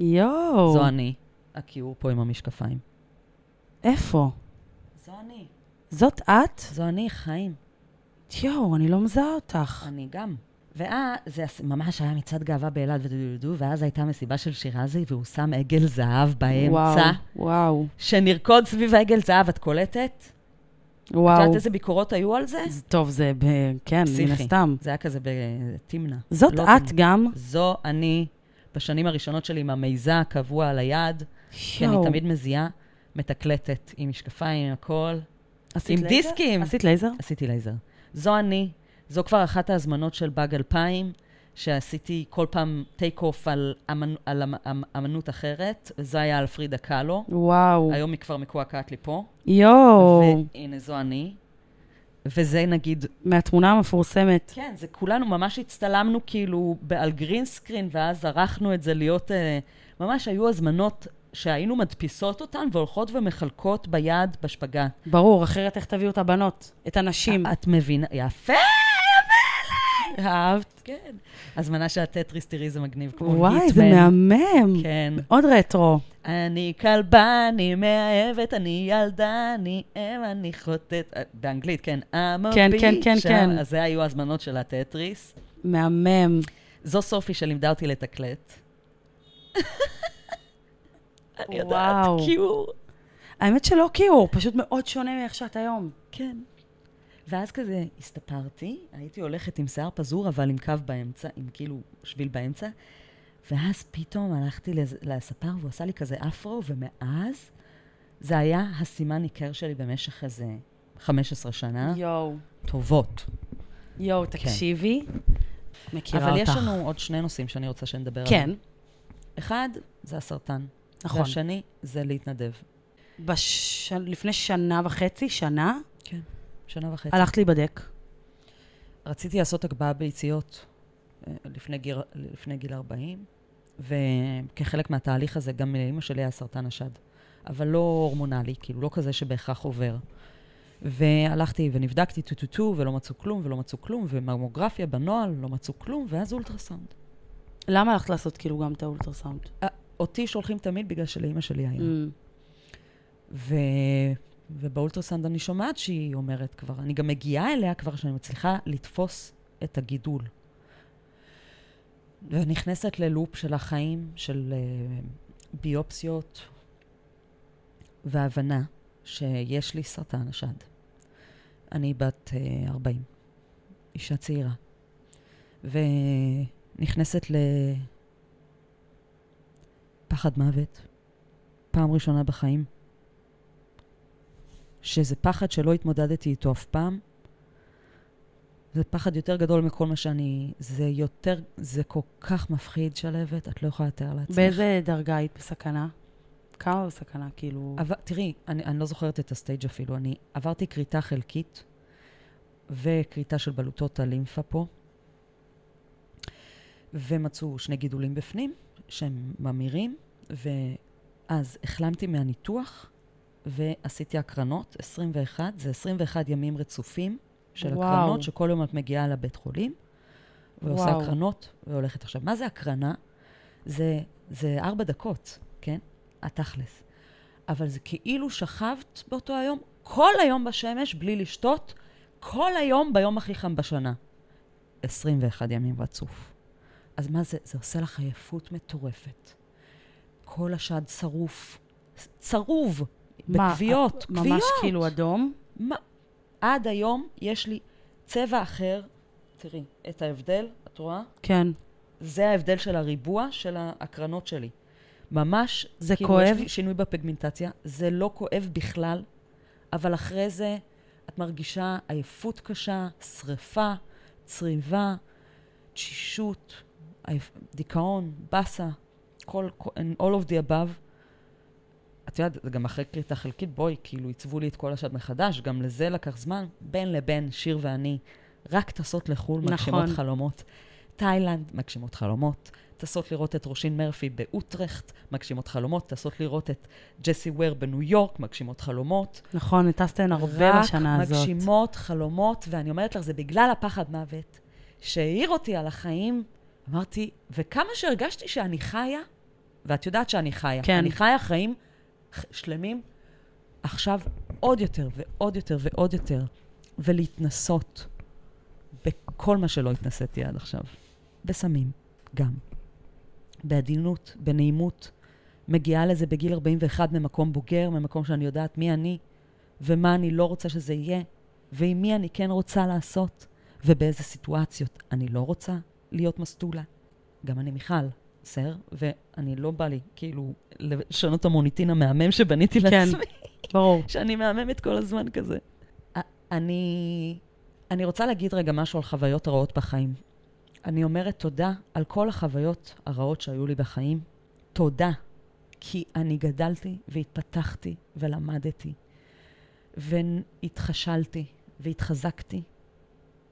יואו. זו אני, הכיעור פה עם המשקפיים. איפה? זו אני. זאת את? זו אני, חיים. יואו, אני לא מזהה אותך. אני גם. ואז, זה ממש היה מצעד גאווה באילת ודודודו, ואז הייתה מסיבה של שירזי, והוא שם עגל זהב באמצע. וואו, וואו, שנרקוד סביב העגל זהב, את קולטת? את וואו. יודעת איזה ביקורות היו על זה? טוב, זה ב... כן, מן. הסתם. זה היה כזה בתמנע. זאת לא את תמנע. גם? זו אני, בשנים הראשונות שלי עם המזיעה הקבוע על היד, כי אני. תמיד מזיעה, מתקלטת, עם משקפיים, עם הכל. עשית עם לייזר? דיסקים. עשית לייזר? עשיתי לייזר. זו אני, זו כבר אחת ההזמנות של באג 2000, שעשיתי כל פעם take-off על, אמנ... על אמ... אמ... אמנות אחרת, וזה היה על פרידה קאלו. וואו. היום היא כבר מקועקעת לי פה. יואו. והנה, זו אני. וזה נגיד, מהתמונה המפורסמת. כן, זה כולנו ממש הצטלמנו כאילו ב- על גרין סקרין, ואז ערכנו את זה להיות, אה, ממש היו הזמנות שהיינו מדפיסות אותן והולכות ומחלקות ביד בשפגאט. ברור, אחרת איך תביאו את הבנות? את הנשים. את מבינה, יפה. אהבת? כן. הזמנה של הטטריס, תראי, זה מגניב. כמו וואי, זה היטמן. מהמם. כן. מאוד רטרו. אני כלבה, אני מאהבת, אני ילדה, אני אם, אני חוטאת. באנגלית, כן. I'm a כן, כן. כן, כן. אז זה היו הזמנות של הטטריס. מהמם. זו סופי שלימדה אותי לתקלט. אני יודעת. כיעור. האמת שלא כיעור, פשוט מאוד שונה מאיך שאת היום. כן. ואז כזה הסתפרתי, הייתי הולכת עם שיער פזור, אבל עם קו באמצע, עם כאילו שביל באמצע, ואז פתאום הלכתי לספר והוא עשה לי כזה אפרו, ומאז זה היה הסימן ניכר שלי במשך איזה 15 שנה, יואו. טובות. יואו, תקשיבי. מכירה אבל אותך. יש לנו עוד שני נושאים שאני רוצה שנדבר עליהם. כן, אחד, זה הסרטן. נכון. והשני, זה להתנדב. בש... לפני שנה וחצי, שנה, כן. שנה וחצי. הלכת להיבדק. רציתי לעשות הגבהה ביציות אה, לפני גיל, לפני גיל 40, וכחלק מהתהליך הזה גם לאימא שלי היה סרטן השד, אבל לא הורמונלי, כאילו לא כזה שבהכרח עובר. והלכתי ונבדקתי טו-טו-טו, ולא מצאו כלום, ולא מצאו כלום, וממוגרפיה בנוהל, לא מצאו כלום, ואז אולטרסאונד. למה הלכת לעשות כאילו גם את האולטרסאונד? אה, אותי שולחים תמיד בגלל שלאימא שלי היה. Mm. ובאולטרסאונד אני שומעת שהיא אומרת כבר, אני גם מגיעה אליה כבר שאני מצליחה לתפוס את הגידול. ונכנסת ללופ של החיים, של uh, ביופסיות, והבנה שיש לי סרטן השד. אני בת uh, 40, אישה צעירה, ונכנסת לפחד מוות, פעם ראשונה בחיים. שזה פחד שלא התמודדתי איתו אף פעם. זה פחד יותר גדול מכל מה שאני... זה יותר... זה כל כך מפחיד, שלוות, את לא יכולה לתאר לעצמך. באיזה דרגה היית בסכנה? כמה בסכנה, כאילו? אבל, תראי, אני, אני לא זוכרת את הסטייג' אפילו. אני עברתי כריתה חלקית וכריתה של בלוטות הלימפה פה, ומצאו שני גידולים בפנים שהם ממירים, ואז החלמתי מהניתוח ועשיתי הקרנות, 21, זה 21 ימים רצופים של וואו. הקרנות, שכל יום את מגיעה לבית חולים ועושה וואו. הקרנות והולכת. עכשיו, מה זה הקרנה? זה, זה ארבע דקות, כן? התכלס. אבל זה כאילו שכבת באותו היום, כל היום בשמש, בלי לשתות, כל היום ביום הכי חם בשנה. 21 ימים רצוף. אז מה זה? זה עושה לך עייפות מטורפת. כל השד שרוף. צרוב. בכוויות. ממש כוויות. כאילו אדום? מה? עד היום יש לי צבע אחר. תראי, את ההבדל, את רואה? כן. זה ההבדל של הריבוע של ההקרנות שלי. ממש, זה כאילו כואב? יש לי שינוי בפיגמנטציה, זה לא כואב בכלל, אבל אחרי זה את מרגישה עייפות קשה, שריפה, צריבה, תשישות. דיכאון, באסה, כל, all of the above. את יודעת, זה גם אחרי כריתה חלקית, בואי, כאילו, עיצבו לי את כל השד מחדש, גם לזה לקח זמן. בין לבין, שיר ואני, רק טסות לחו"ל, נכון. מגשימות חלומות. תאילנד, מגשימות חלומות. טסות לראות את רושין מרפי באוטרכט, מגשימות חלומות. טסות לראות את ג'סי וויר בניו יורק, מגשימות חלומות. נכון, הטסתן הרבה בשנה הזאת. רק מגשימות חלומות, ואני אומרת לך, זה בגלל הפחד מוות שהעיר אותי על החיים. אמרתי, וכמה שהרגשתי שאני חיה, ואת יודעת שאני חיה, כן. אני חיה חיים שלמים, עכשיו עוד יותר ועוד יותר ועוד יותר, ולהתנסות בכל מה שלא התנסיתי עד עכשיו. בסמים, גם. בעדינות, בנעימות. מגיעה לזה בגיל 41 ממקום בוגר, ממקום שאני יודעת מי אני, ומה אני לא רוצה שזה יהיה, ועם מי אני כן רוצה לעשות, ובאיזה סיטואציות אני לא רוצה להיות מסטולה. גם אני מיכל, סר, ואני לא בא לי, כאילו, לשנות את המוניטין המהמם שבניתי כן. לעצמי. ברור. שאני מהממת כל הזמן כזה. אני, אני רוצה להגיד רגע משהו על חוויות רעות בחיים. אני אומרת תודה על כל החוויות הרעות שהיו לי בחיים. תודה, כי אני גדלתי והתפתחתי ולמדתי, והתחשלתי והתחזקתי.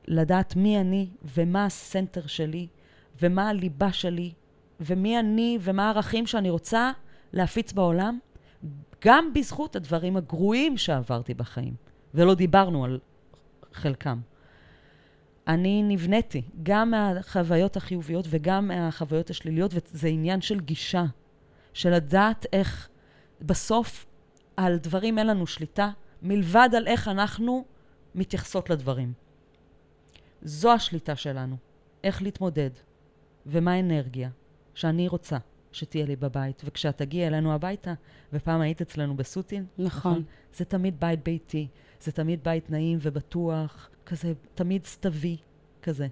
לדעת מי אני ומה הסנטר שלי ומה הליבה שלי ומי אני ומה הערכים שאני רוצה להפיץ בעולם, גם בזכות הדברים הגרועים שעברתי בחיים, ולא דיברנו על חלקם. אני נבניתי גם מהחוויות החיוביות וגם מהחוויות השליליות, וזה עניין של גישה, של לדעת איך בסוף על דברים אין לנו שליטה, מלבד על איך אנחנו מתייחסות לדברים. זו השליטה שלנו, איך להתמודד, ומה האנרגיה שאני רוצה שתהיה לי בבית. וכשאת תגיעי אלינו הביתה, ופעם היית אצלנו בסוטין, נכון. זה תמיד בית ביתי, זה תמיד בית נעים ובטוח, כזה, תמיד סתווי, כזה.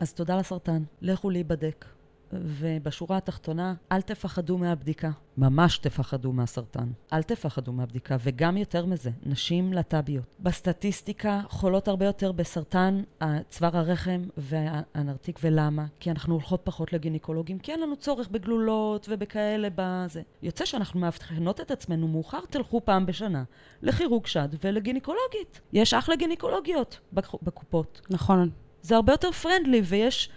אז תודה לסרטן, לכו להיבדק. ובשורה התחתונה, אל תפחדו מהבדיקה. ממש תפחדו מהסרטן. אל תפחדו מהבדיקה, וגם יותר מזה, נשים לטביות. בסטטיסטיקה חולות הרבה יותר בסרטן צוואר הרחם והנרתיק, ולמה? כי אנחנו הולכות פחות לגינקולוגים, כי אין לנו צורך בגלולות ובכאלה בזה. יוצא שאנחנו מאבחנות את עצמנו מאוחר, תלכו פעם בשנה לכירוג שד ולגינקולוגית. יש אחלה גינקולוגיות בק- בקופות. נכון. זה הרבה יותר פרנדלי, ויש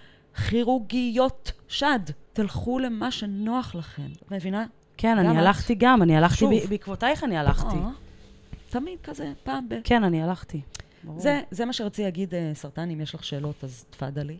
כירורגיות שד. תלכו למה שנוח לכם. מבינה? כן, אני. הלכתי גם, אני הלכתי, בעקבותייך אני הלכתי. אה, תמיד כזה, פעם ב... כן, אני הלכתי. זה, זה מה שרציתי להגיד, אה, סרטן, אם יש לך שאלות, אז תפאדלי.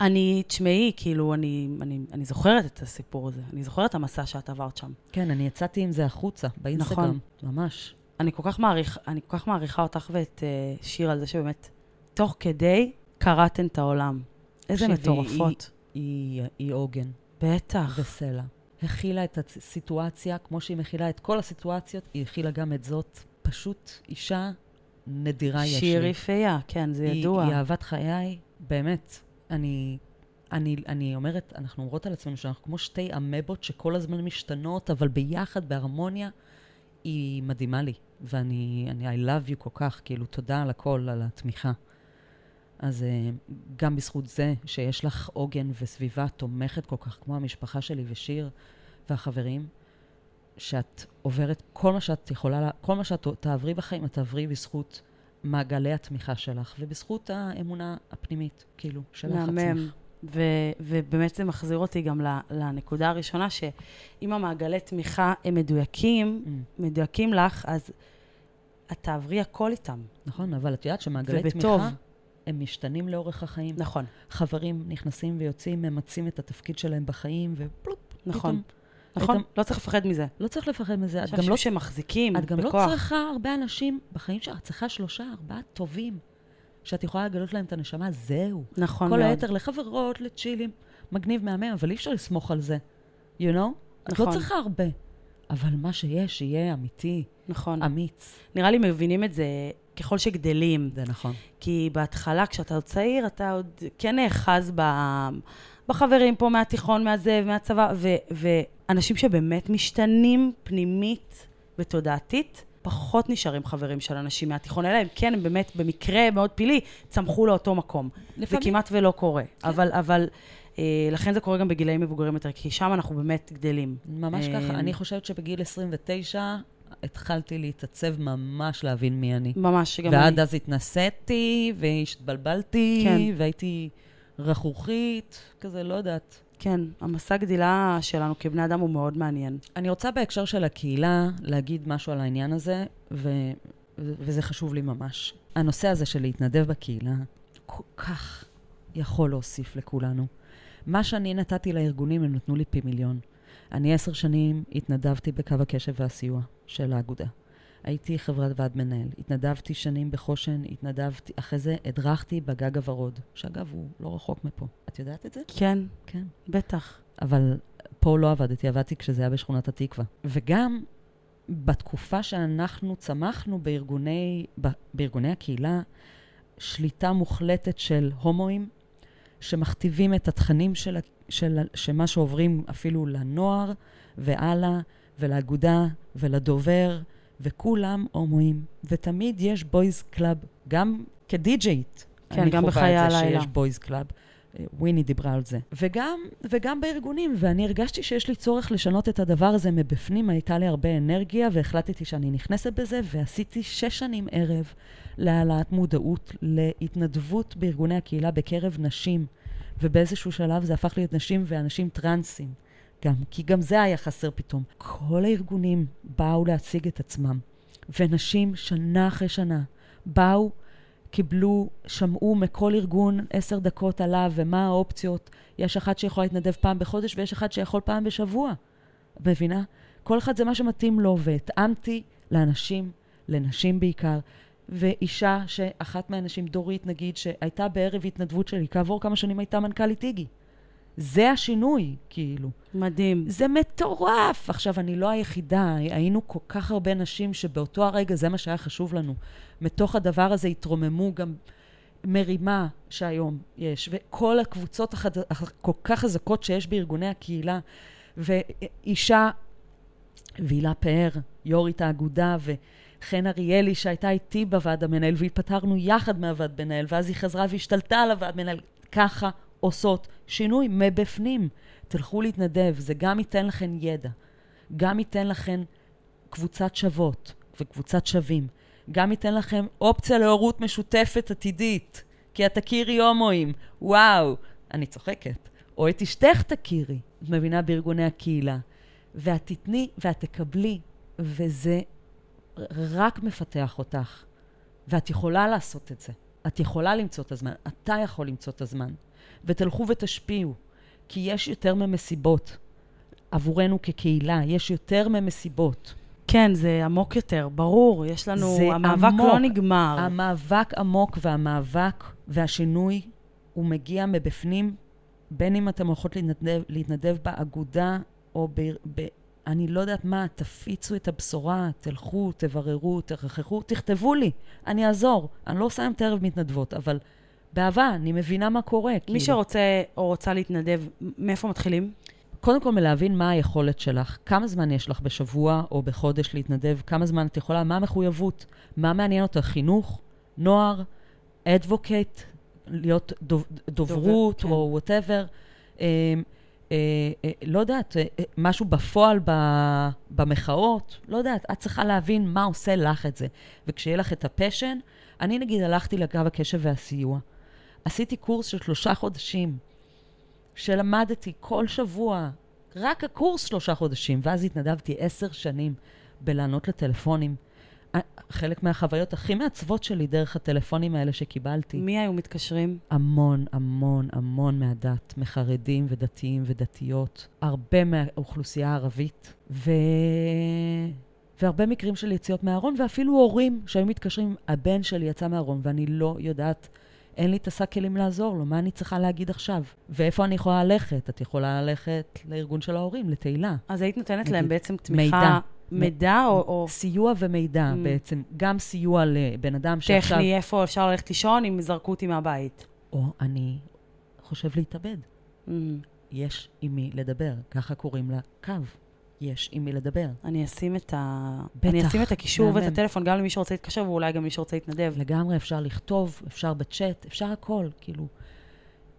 אני, תשמעי, כאילו, אני, אני, אני זוכרת את הסיפור הזה. אני זוכרת את המסע שאת עברת שם. כן, אני יצאתי עם זה החוצה, באינסטגרם. נכון. ממש. אני כל כך מעריך, אני כל כך מעריכה אותך ואת uh, שיר על זה שבאמת, תוך כדי, קרעתן את העולם. איזה מטורפות. היא, עוגן בטח. וסלע. הכילה את הסיטואציה, כמו שהיא מכילה את כל הסיטואציות, היא הכילה גם את זאת. פשוט אישה נדירה יש לי. שיר יפייה, כן, זה היא, ידוע. היא אהבת חיי, באמת. אני, אני, אני אומרת, אנחנו אומרות על עצמנו שאנחנו כמו שתי אמבות שכל הזמן משתנות, אבל ביחד, בהרמוניה, היא מדהימה לי. ואני, אני, I love you כל כך, כאילו, תודה על הכל, על התמיכה. אז אה, גם בזכות זה שיש לך עוגן וסביבה תומכת כל כך, כמו המשפחה שלי ושיר והחברים, שאת עוברת כל מה שאת יכולה, לה- כל מה שאת תעברי בחיים, את תעברי בזכות מעגלי התמיכה שלך, ובזכות האמונה הפנימית, כאילו, שלך מהמם. עצמך. ו- ובאמת זה מחזיר אותי גם לנקודה הראשונה, שאם המעגלי תמיכה הם מדויקים, Mm, מדויקים לך, אז את תעברי הכל איתם. נכון, אבל את יודעת שמעגלי ובטוב. תמיכה, הם משתנים לאורך החיים. נכון, חברים נכנסים ויוצאים, ממצים את התפקיד שלהם בחיים, ופלופ, נכון. פתאום. נכון? היית- לא צריך לפחד מזה. לא צריך לפחד מזה. את גם לא שמחזיקים את גם לא בכוח. צריכה הרבה אנשים בחיים שלך, את צריכה שלושה, ארבעה טובים, שאת יכולה לגלות להם את הנשמה, זהו. נכון כל מאוד. היתר לחברות, לצ'ילים, מגניב מהמם, אבל אי אפשר לסמוך על זה, you know? את לא נכון. צריכה הרבה. אבל מה שיש, יהיה אמיתי, נכון. אמיץ. נראה לי מבינים את זה ככל שגדלים. זה נכון. כי בהתחלה, כשאתה עוד צעיר, אתה עוד כן נאחז ב... בחברים פה מהתיכון, מהזה, מהצבא, ו- ואנשים שבאמת משתנים פנימית ותודעתית, פחות נשארים חברים של אנשים מהתיכון, אלא אם כן, הם באמת, במקרה מאוד פילי, צמחו לאותו מקום. לפעמים. זה כמעט ולא קורה. כן. אבל, אבל אה, לכן זה קורה גם בגילאים מבוגרים יותר, כי שם אנחנו באמת גדלים. ממש אה, ככה. אני חושבת שבגיל 29 התחלתי להתעצב ממש להבין מי אני. ממש, גם ועד אני. אז התנסיתי, והתבלבלתי, כן. והייתי רכרוכית, כזה, לא יודעת. כן, המסע גדילה שלנו כבני אדם הוא מאוד מעניין. אני רוצה בהקשר של הקהילה להגיד משהו על העניין הזה. ו- וזה חשוב לי ממש. הנושא הזה של להתנדב בקהילה, כל כך יכול להוסיף לכולנו. מה שאני נתתי לארגונים, הם נתנו לי פי מיליון. אני עשר שנים התנדבתי בקו הקשב והסיוע של האגודה. הייתי חברת ועד מנהל, התנדבתי שנים בחושן, התנדבתי, אחרי זה הדרכתי בגג הוורוד, שאגב, הוא לא רחוק מפה. את יודעת את זה? כן, כן. בטח. אבל פה לא עבדתי, עבדתי כשזה היה בשכונת התקווה. וגם בתקופה שאנחנו צמחנו בארגוני, בארגוני הקהילה, שליטה מוחלטת של הומואים, שמכתיבים את התכנים של, של, של מה שעוברים אפילו לנוער, והלאה, ולאגודה, ולדובר, וכולם הומואים. ותמיד יש boys club, גם כדי-ג'יית. כן, אני גם חווה בחיי את זה הלילה. שיש boys club. וויני דיברה על זה. וגם, וגם בארגונים, ואני הרגשתי שיש לי צורך לשנות את הדבר הזה מבפנים, הייתה לי הרבה אנרגיה, והחלטתי שאני נכנסת בזה, ועשיתי שש שנים ערב להעלאת מודעות להתנדבות בארגוני הקהילה בקרב נשים, ובאיזשהו שלב זה הפך להיות נשים ואנשים טרנסים. גם, כי גם זה היה חסר פתאום. כל הארגונים באו להציג את עצמם, ונשים שנה אחרי שנה באו קיבלו, שמעו מכל ארגון עשר דקות עליו ומה האופציות. יש אחת שיכולה להתנדב פעם בחודש ויש אחד שיכול פעם בשבוע. מבינה? כל אחד זה מה שמתאים לו, והתאמתי לאנשים, לנשים בעיקר. ואישה שאחת מהנשים, דורית נגיד, שהייתה בערב התנדבות שלי, כעבור כמה שנים הייתה מנכ"לית איגי. זה השינוי, כאילו. מדהים. זה מטורף. עכשיו, אני לא היחידה, היינו כל כך הרבה נשים שבאותו הרגע זה מה שהיה חשוב לנו. מתוך הדבר הזה התרוממו גם מרימה שהיום יש, וכל הקבוצות החד... הכל כך חזקות שיש בארגוני הקהילה, ואישה, והילה פאר, יו"רית האגודה, וחן אריאלי שהייתה איתי בוועד המנהל, והתפטרנו יחד מהוועד מנהל, ואז היא חזרה והשתלטה על הוועד מנהל. ככה עושות שינוי מבפנים. תלכו להתנדב, זה גם ייתן לכן ידע, גם ייתן לכן קבוצת שוות וקבוצת שווים, גם ייתן לכם אופציה להורות משותפת עתידית, כי את תכירי הומואים, וואו, אני צוחקת. או את אשתך תכירי, את מבינה, בארגוני הקהילה. ואת תתני ואת תקבלי, וזה רק מפתח אותך. ואת יכולה לעשות את זה. את יכולה למצוא את הזמן, אתה יכול למצוא את הזמן. ותלכו ותשפיעו, כי יש יותר ממסיבות. עבורנו כקהילה, יש יותר ממסיבות. כן, זה עמוק יותר, ברור. יש לנו... זה המאבק עמוק. לא נגמר. המאבק עמוק והמאבק והשינוי, הוא מגיע מבפנים, בין אם אתם הולכות להתנדב, להתנדב באגודה או ב, ב... אני לא יודעת מה, תפיצו את הבשורה, תלכו, תבררו, תרחחו, תכתבו לי, אני אעזור. אני לא עושה היום את הערב מתנדבות, אבל באהבה, אני מבינה מה קורה. מי כאילו. שרוצה או רוצה להתנדב, מאיפה מתחילים? קודם כל מלהבין מה היכולת שלך, כמה זמן יש לך בשבוע או בחודש להתנדב, כמה זמן את יכולה, מה המחויבות, מה מעניין אותך, חינוך, נוער, advocate, להיות דוב, דוברות כן. או whatever, אה, אה, אה, לא יודעת, אה, אה, משהו בפועל ב, במחאות, לא יודעת, את צריכה להבין מה עושה לך את זה. וכשיהיה לך את ה passion, אני נגיד הלכתי לקו הקשב והסיוע. עשיתי קורס של שלושה חודשים. שלמדתי כל שבוע, רק הקורס שלושה חודשים, ואז התנדבתי עשר שנים בלענות לטלפונים. ה- חלק מהחוויות הכי מעצבות שלי דרך הטלפונים האלה שקיבלתי. מי היו מתקשרים? המון, המון, המון מהדת, מחרדים ודתיים ודתיות, הרבה מהאוכלוסייה הערבית, ו... והרבה מקרים של יציאות מהארון, ואפילו הורים שהיו מתקשרים, הבן שלי יצא מהארון ואני לא יודעת, אין לי את השק כלים לעזור לו, מה אני צריכה להגיד עכשיו? ואיפה אני יכולה ללכת? את יכולה ללכת לארגון של ההורים, לתהילה. אז היית נותנת להם בעצם תמיכה... מידע. מידע או, או סיוע ומידע Mm. בעצם, גם סיוע לבן אדם שעכשיו... טכני, איפה אפשר ללכת לישון אם זרקו אותי מהבית. או אני חושב להתאבד. Mm. יש עם מי לדבר. ככה קוראים לה קו. יש עם מי לדבר. אני אשים את ה... בטח, אני אשים את הקישור ואת. הטלפון גם למי שרוצה להתקשר, ואולי גם למי שרוצה להתנדב. לגמרי אפשר לכתוב, אפשר בצ'אט, אפשר הכל, כאילו.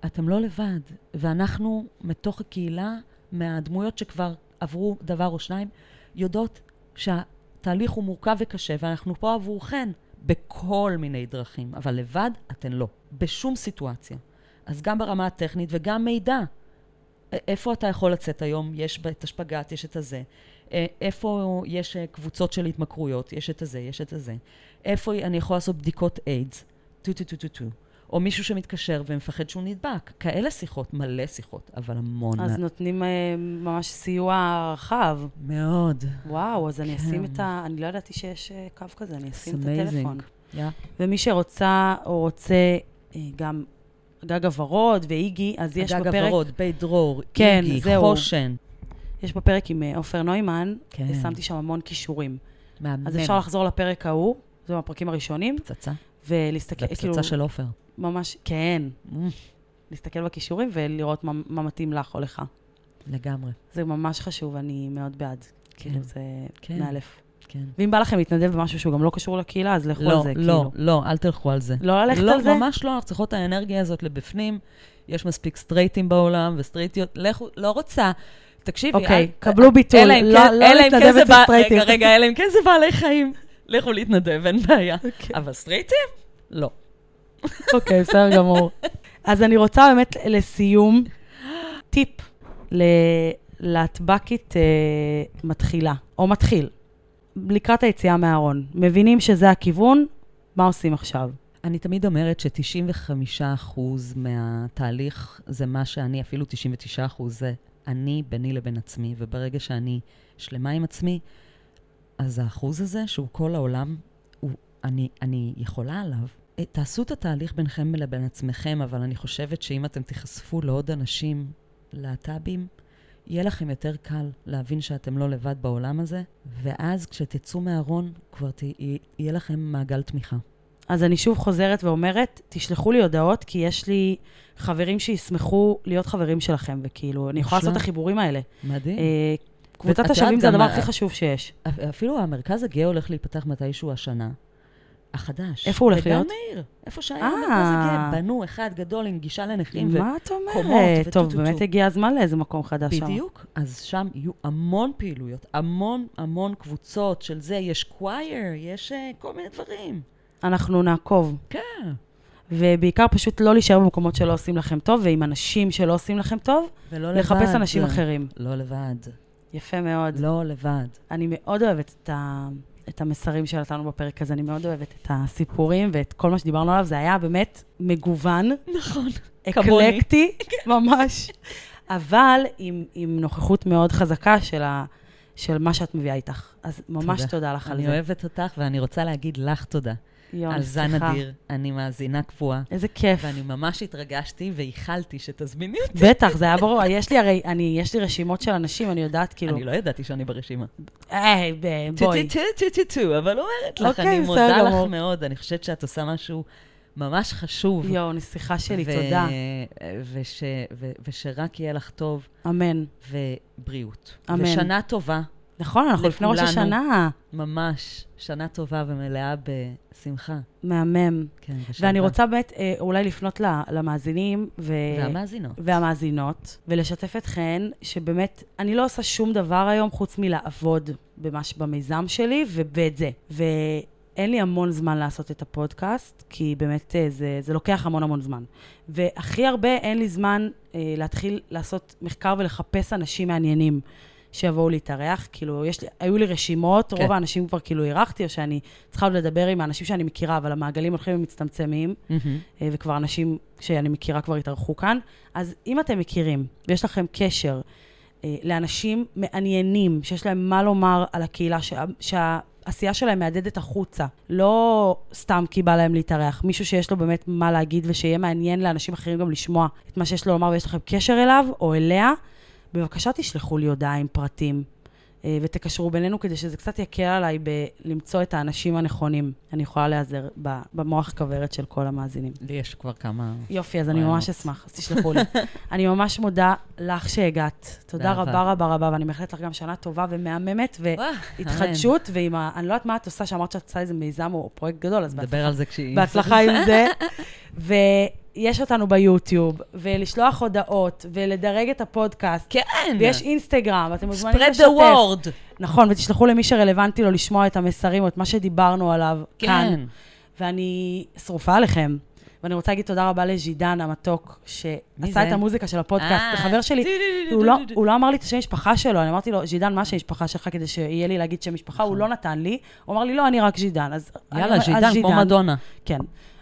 אתם לא לבד. ואנחנו, מתוך הקהילה, מהדמויות שכבר עברו דבר או שניים, יודעות שהתהליך הוא מורכב וקשה, ואנחנו פה עבורכן בכל מיני דרכים, אבל לבד אתן לא, בשום סיטואציה. אז גם ברמה הטכנית וגם מידע. איפה אתה יכול לצאת היום? יש את השפגאט, יש את הזה. א- איפה יש אה, קבוצות של התמכרויות? יש את הזה, יש את הזה. איפה אני יכול לעשות בדיקות איידס? טו טו טו טו טו. או מישהו שמתקשר ומפחד שהוא נדבק. כאלה שיחות, מלא שיחות, אבל המון. אז נותנים אה, ממש סיוע רחב. מאוד. וואו, אז אני כן. אשים את ה... אני לא ידעתי שיש אה, קו כזה, אני It's אשים את amazing. הטלפון. Yeah. ומי שרוצה או רוצה אה, גם גג הוורוד ואיגי, אז יש הגג בפרק... הוורוד, בית דרור, כן, איגי, זהו. חושן. יש בפרק עם אה, עופר נוימן, כן. שמתי שם המון כישורים. מהמם. אז אפשר לחזור לפרק ההוא, זה מהפרקים הראשונים, פצצה. ולהסתכל, זה כאילו, פצצה של עופר. ממש, כן, Mm, להסתכל בכישורים ולראות מה, מה מתאים לך או לך. לגמרי. זה ממש חשוב, אני מאוד בעד. כן, כאילו, זה כן. מאלף. כן. ואם בא לכם להתנדב במשהו שהוא גם לא קשור לקהילה, אז לכו לא, על זה, לא, כאילו. לא, אל תלכו על זה. לא ללכת לא, על זה? ממש לא, אנחנו צריכות את האנרגיה הזאת לבפנים. יש מספיק סטרייטים בעולם וסטרייטיות. לכו, לא רוצה. תקשיבי, אוקיי, אל- קבלו ביטול, אלא אם לא- כן- לא כן להתנדב אצל סטרייטים. רגע, רגע, אלא אם כן זה בעלי חיים. לכו להתנדב, אין בעיה. אוקיי. אבל סטרייטים? לא. אוקיי, בסדר גמור. אז אני רוצה באמת לסיום, טיפ ל- להטבקית אה, מתחילה, או מתחיל, לקראת היציאה מהארון. מבינים שזה הכיוון, מה עושים עכשיו? אני תמיד אומרת ש-95% מהתהליך זה מה שאני, אפילו 99% זה אני ביני לבין עצמי, וברגע שאני שלמה עם עצמי, אז האחוז הזה, שהוא כל העולם, הוא, אני, אני יכולה עליו. אה, תעשו את התהליך ביניכם לבין עצמכם, אבל אני חושבת שאם אתם תיחשפו לעוד אנשים, להט"בים, יהיה לכם יותר קל להבין שאתם לא לבד בעולם הזה, ואז כשתצאו מהארון, כבר ת, יהיה לכם מעגל תמיכה. אז אני שוב חוזרת ואומרת, תשלחו לי הודעות, כי יש לי חברים שישמחו להיות חברים שלכם, וכאילו, אני יכולה. לעשות את החיבורים האלה. מדהים. אה, קבוצת השווים זה הדבר הכי חשוב שיש. אפילו המרכז הגאה הולך להיפתח מתישהו השנה. החדש. איפה הוא הולך להיות? בגן מאיר. איפה שהיה אה. המרכז הגאה. בנו אחד גדול עם גישה לנכים. ו- מה את אומרת? טוב. באמת הגיע הזמן לאיזה מקום חדש שם. בדיוק. אז שם יהיו המון פעילויות, המון המון קבוצות של זה. יש קווייר, יש אה, כל מיני דברים. אנחנו נעקוב. כן. ובעיקר פשוט לא להישאר במקומות שלא עושים לכם טוב, ועם אנשים שלא עושים לכם טוב, ולא לבד. לחפש אנשים אחרים. לא לבד. יפה מאוד. לא לבד. אני מאוד אוהבת את, ה... את המסרים שנתנו בפרק הזה, אני מאוד אוהבת את הסיפורים ואת כל מה שדיברנו עליו, זה היה באמת מגוון, נכון. אקלקטי, ממש, אבל עם, עם נוכחות מאוד חזקה של, ה... של מה שאת מביאה איתך. אז ממש תודה, תודה לך על אני זה. אוהבת אותך, ואני רוצה להגיד לך תודה. יואו, על זן סליחה. אדיר. אני מאזינה קבועה. איזה כיף. ואני ממש התרגשתי וייחלתי שתזמיני אותי. בטח, זה היה ברור. יש לי הרי, אני, יש לי רשימות של אנשים, אני יודעת, כאילו, אני לא ידעתי שאני ברשימה. היי, בואי. טו טו טו טו אבל אומרת לך, אוקיי, אני מודה לך. מאוד, אני חושבת שאת עושה משהו ממש חשוב. יואו, נסיכה שלי, ו- תודה. וש- ו- ושרק יהיה לך טוב, אמן. ובריאות. אמן. ושנה טובה, נכון, אנחנו לפני ראש. השנה. ממש, שנה טובה ומלאה בשמחה. מהמם. כן, ושלווה. ואני רוצה באמת אה, אולי לפנות למאזינים ו... והמאזינות. והמאזינות, ולשתף אתכן שבאמת, אני לא עושה שום דבר היום חוץ מלעבוד במש... במיזם שלי ובאת זה. ואין לי המון זמן לעשות את הפודקאסט, כי באמת אה, זה, זה לוקח המון המון זמן. והכי הרבה אין לי זמן אה, להתחיל לעשות מחקר ולחפש אנשים מעניינים. שיבואו להתארח, כאילו, יש לי, היו לי רשימות, כן. רוב האנשים כבר כאילו אירחתי, או שאני צריכה עוד לדבר עם האנשים שאני מכירה, אבל המעגלים הולכים ומצטמצמים. אה, וכבר אנשים שאני מכירה כבר התארחו כאן. אז אם אתם מכירים ויש לכם קשר אה, לאנשים מעניינים, שיש להם מה לומר על הקהילה, שה, שהעשייה שלהם מהדהדת החוצה, לא סתם כי בא להם להתארח, מישהו שיש לו באמת מה להגיד ושיהיה מעניין לאנשים אחרים גם לשמוע את מה שיש לו לומר ויש לכם קשר אליו או אליה, בבקשה תשלחו לי הודעה עם פרטים. אה, ותקשרו בינינו כדי שזה קצת יקל עליי בלמצוא את האנשים הנכונים. אני יכולה להיעזר במוח כוורת של כל המאזינים. לי יש כבר כמה... יופי, אז אני. ממש אשמח, אז תשלחו לי. אני ממש מודה לך שהגעת. תודה. רבה רבה רבה, ואני מאחלת לך גם שנה טובה ומהממת, והתחדשות, ועם ה... אני לא יודעת מה את עושה, שאמרת שאת עושה איזה מיזם או פרויקט גדול, אז נדבר בהצלחה. על זה כשהיא... בהצלחה עם זה. ויש אותנו ביוטיוב, ולשלוח הודעות, ולדרג את הפודקאסט. כן. ויש אינסטגרם, ואתם מוזמנים spread לשתף. the word. נכון, ותשלחו למי שרלוונטי לו לשמוע את המסרים או את מה שדיברנו עליו כאן. כן. ואני שרופה עליכם. ואני רוצה להגיד תודה רבה לז'ידן המתוק, שעשה? את המוזיקה של הפודקאסט. אה, זה חבר שלי, הוא לא, הוא לא אמר לי את השם משפחה שלו, אני אמרתי לו, ז'ידן, מה השם משפחה שלך כדי שיהיה לי להגיד שם משפחה? הוא לא נתן לי, הוא אמר לי, לא, אני רק ז'ידן. יאללה, ז'ידן, כמו מדונה. כן.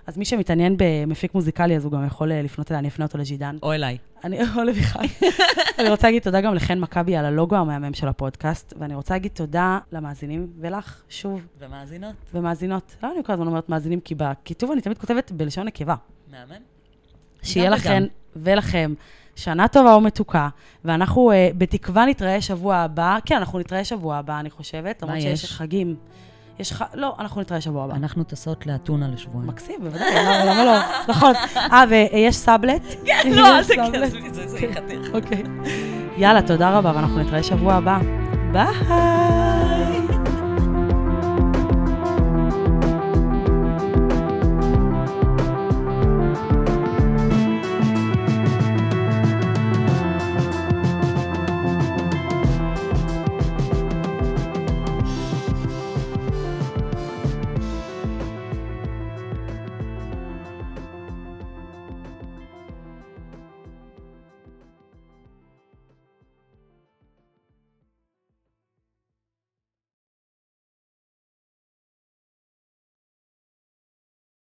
אז מי שמתעניין במפיק מוזיקלי, אז הוא גם יכול אה, לפנות אליי, אני אפנה אותו לז'ידן. או אליי. אני או לביחד. אני רוצה להגיד תודה גם לחן מכבי על הלוגו המהמם של הפודקאסט, ואני רוצה להגיד תודה למאזינים ולך, שוב, ומאזינות. ומאזינות. לא, אני כל הזמן אומרת מאזינים, כי בכיתוב אני תמיד כותבת בלשון נקבה. מהמם. שיהיה לכן. ולכם שנה טובה ומתוקה, ואנחנו uh, בתקווה נתראה שבוע הבא. כן, אנחנו נתראה שבוע הבא, אני חושבת, למרות שיש יש? חגים. יש ח... לא, אנחנו נתראה שבוע הבא. אנחנו טסות לאתונה לשבועיים. מקסים, בוודאי, למה למה לא? נכון. אה, ויש סאבלט? כן, לא, אל? עזבי, זה כן. ייחתך. אוקיי. יאללה, תודה רבה, ואנחנו נתראה שבוע הבא. ביי!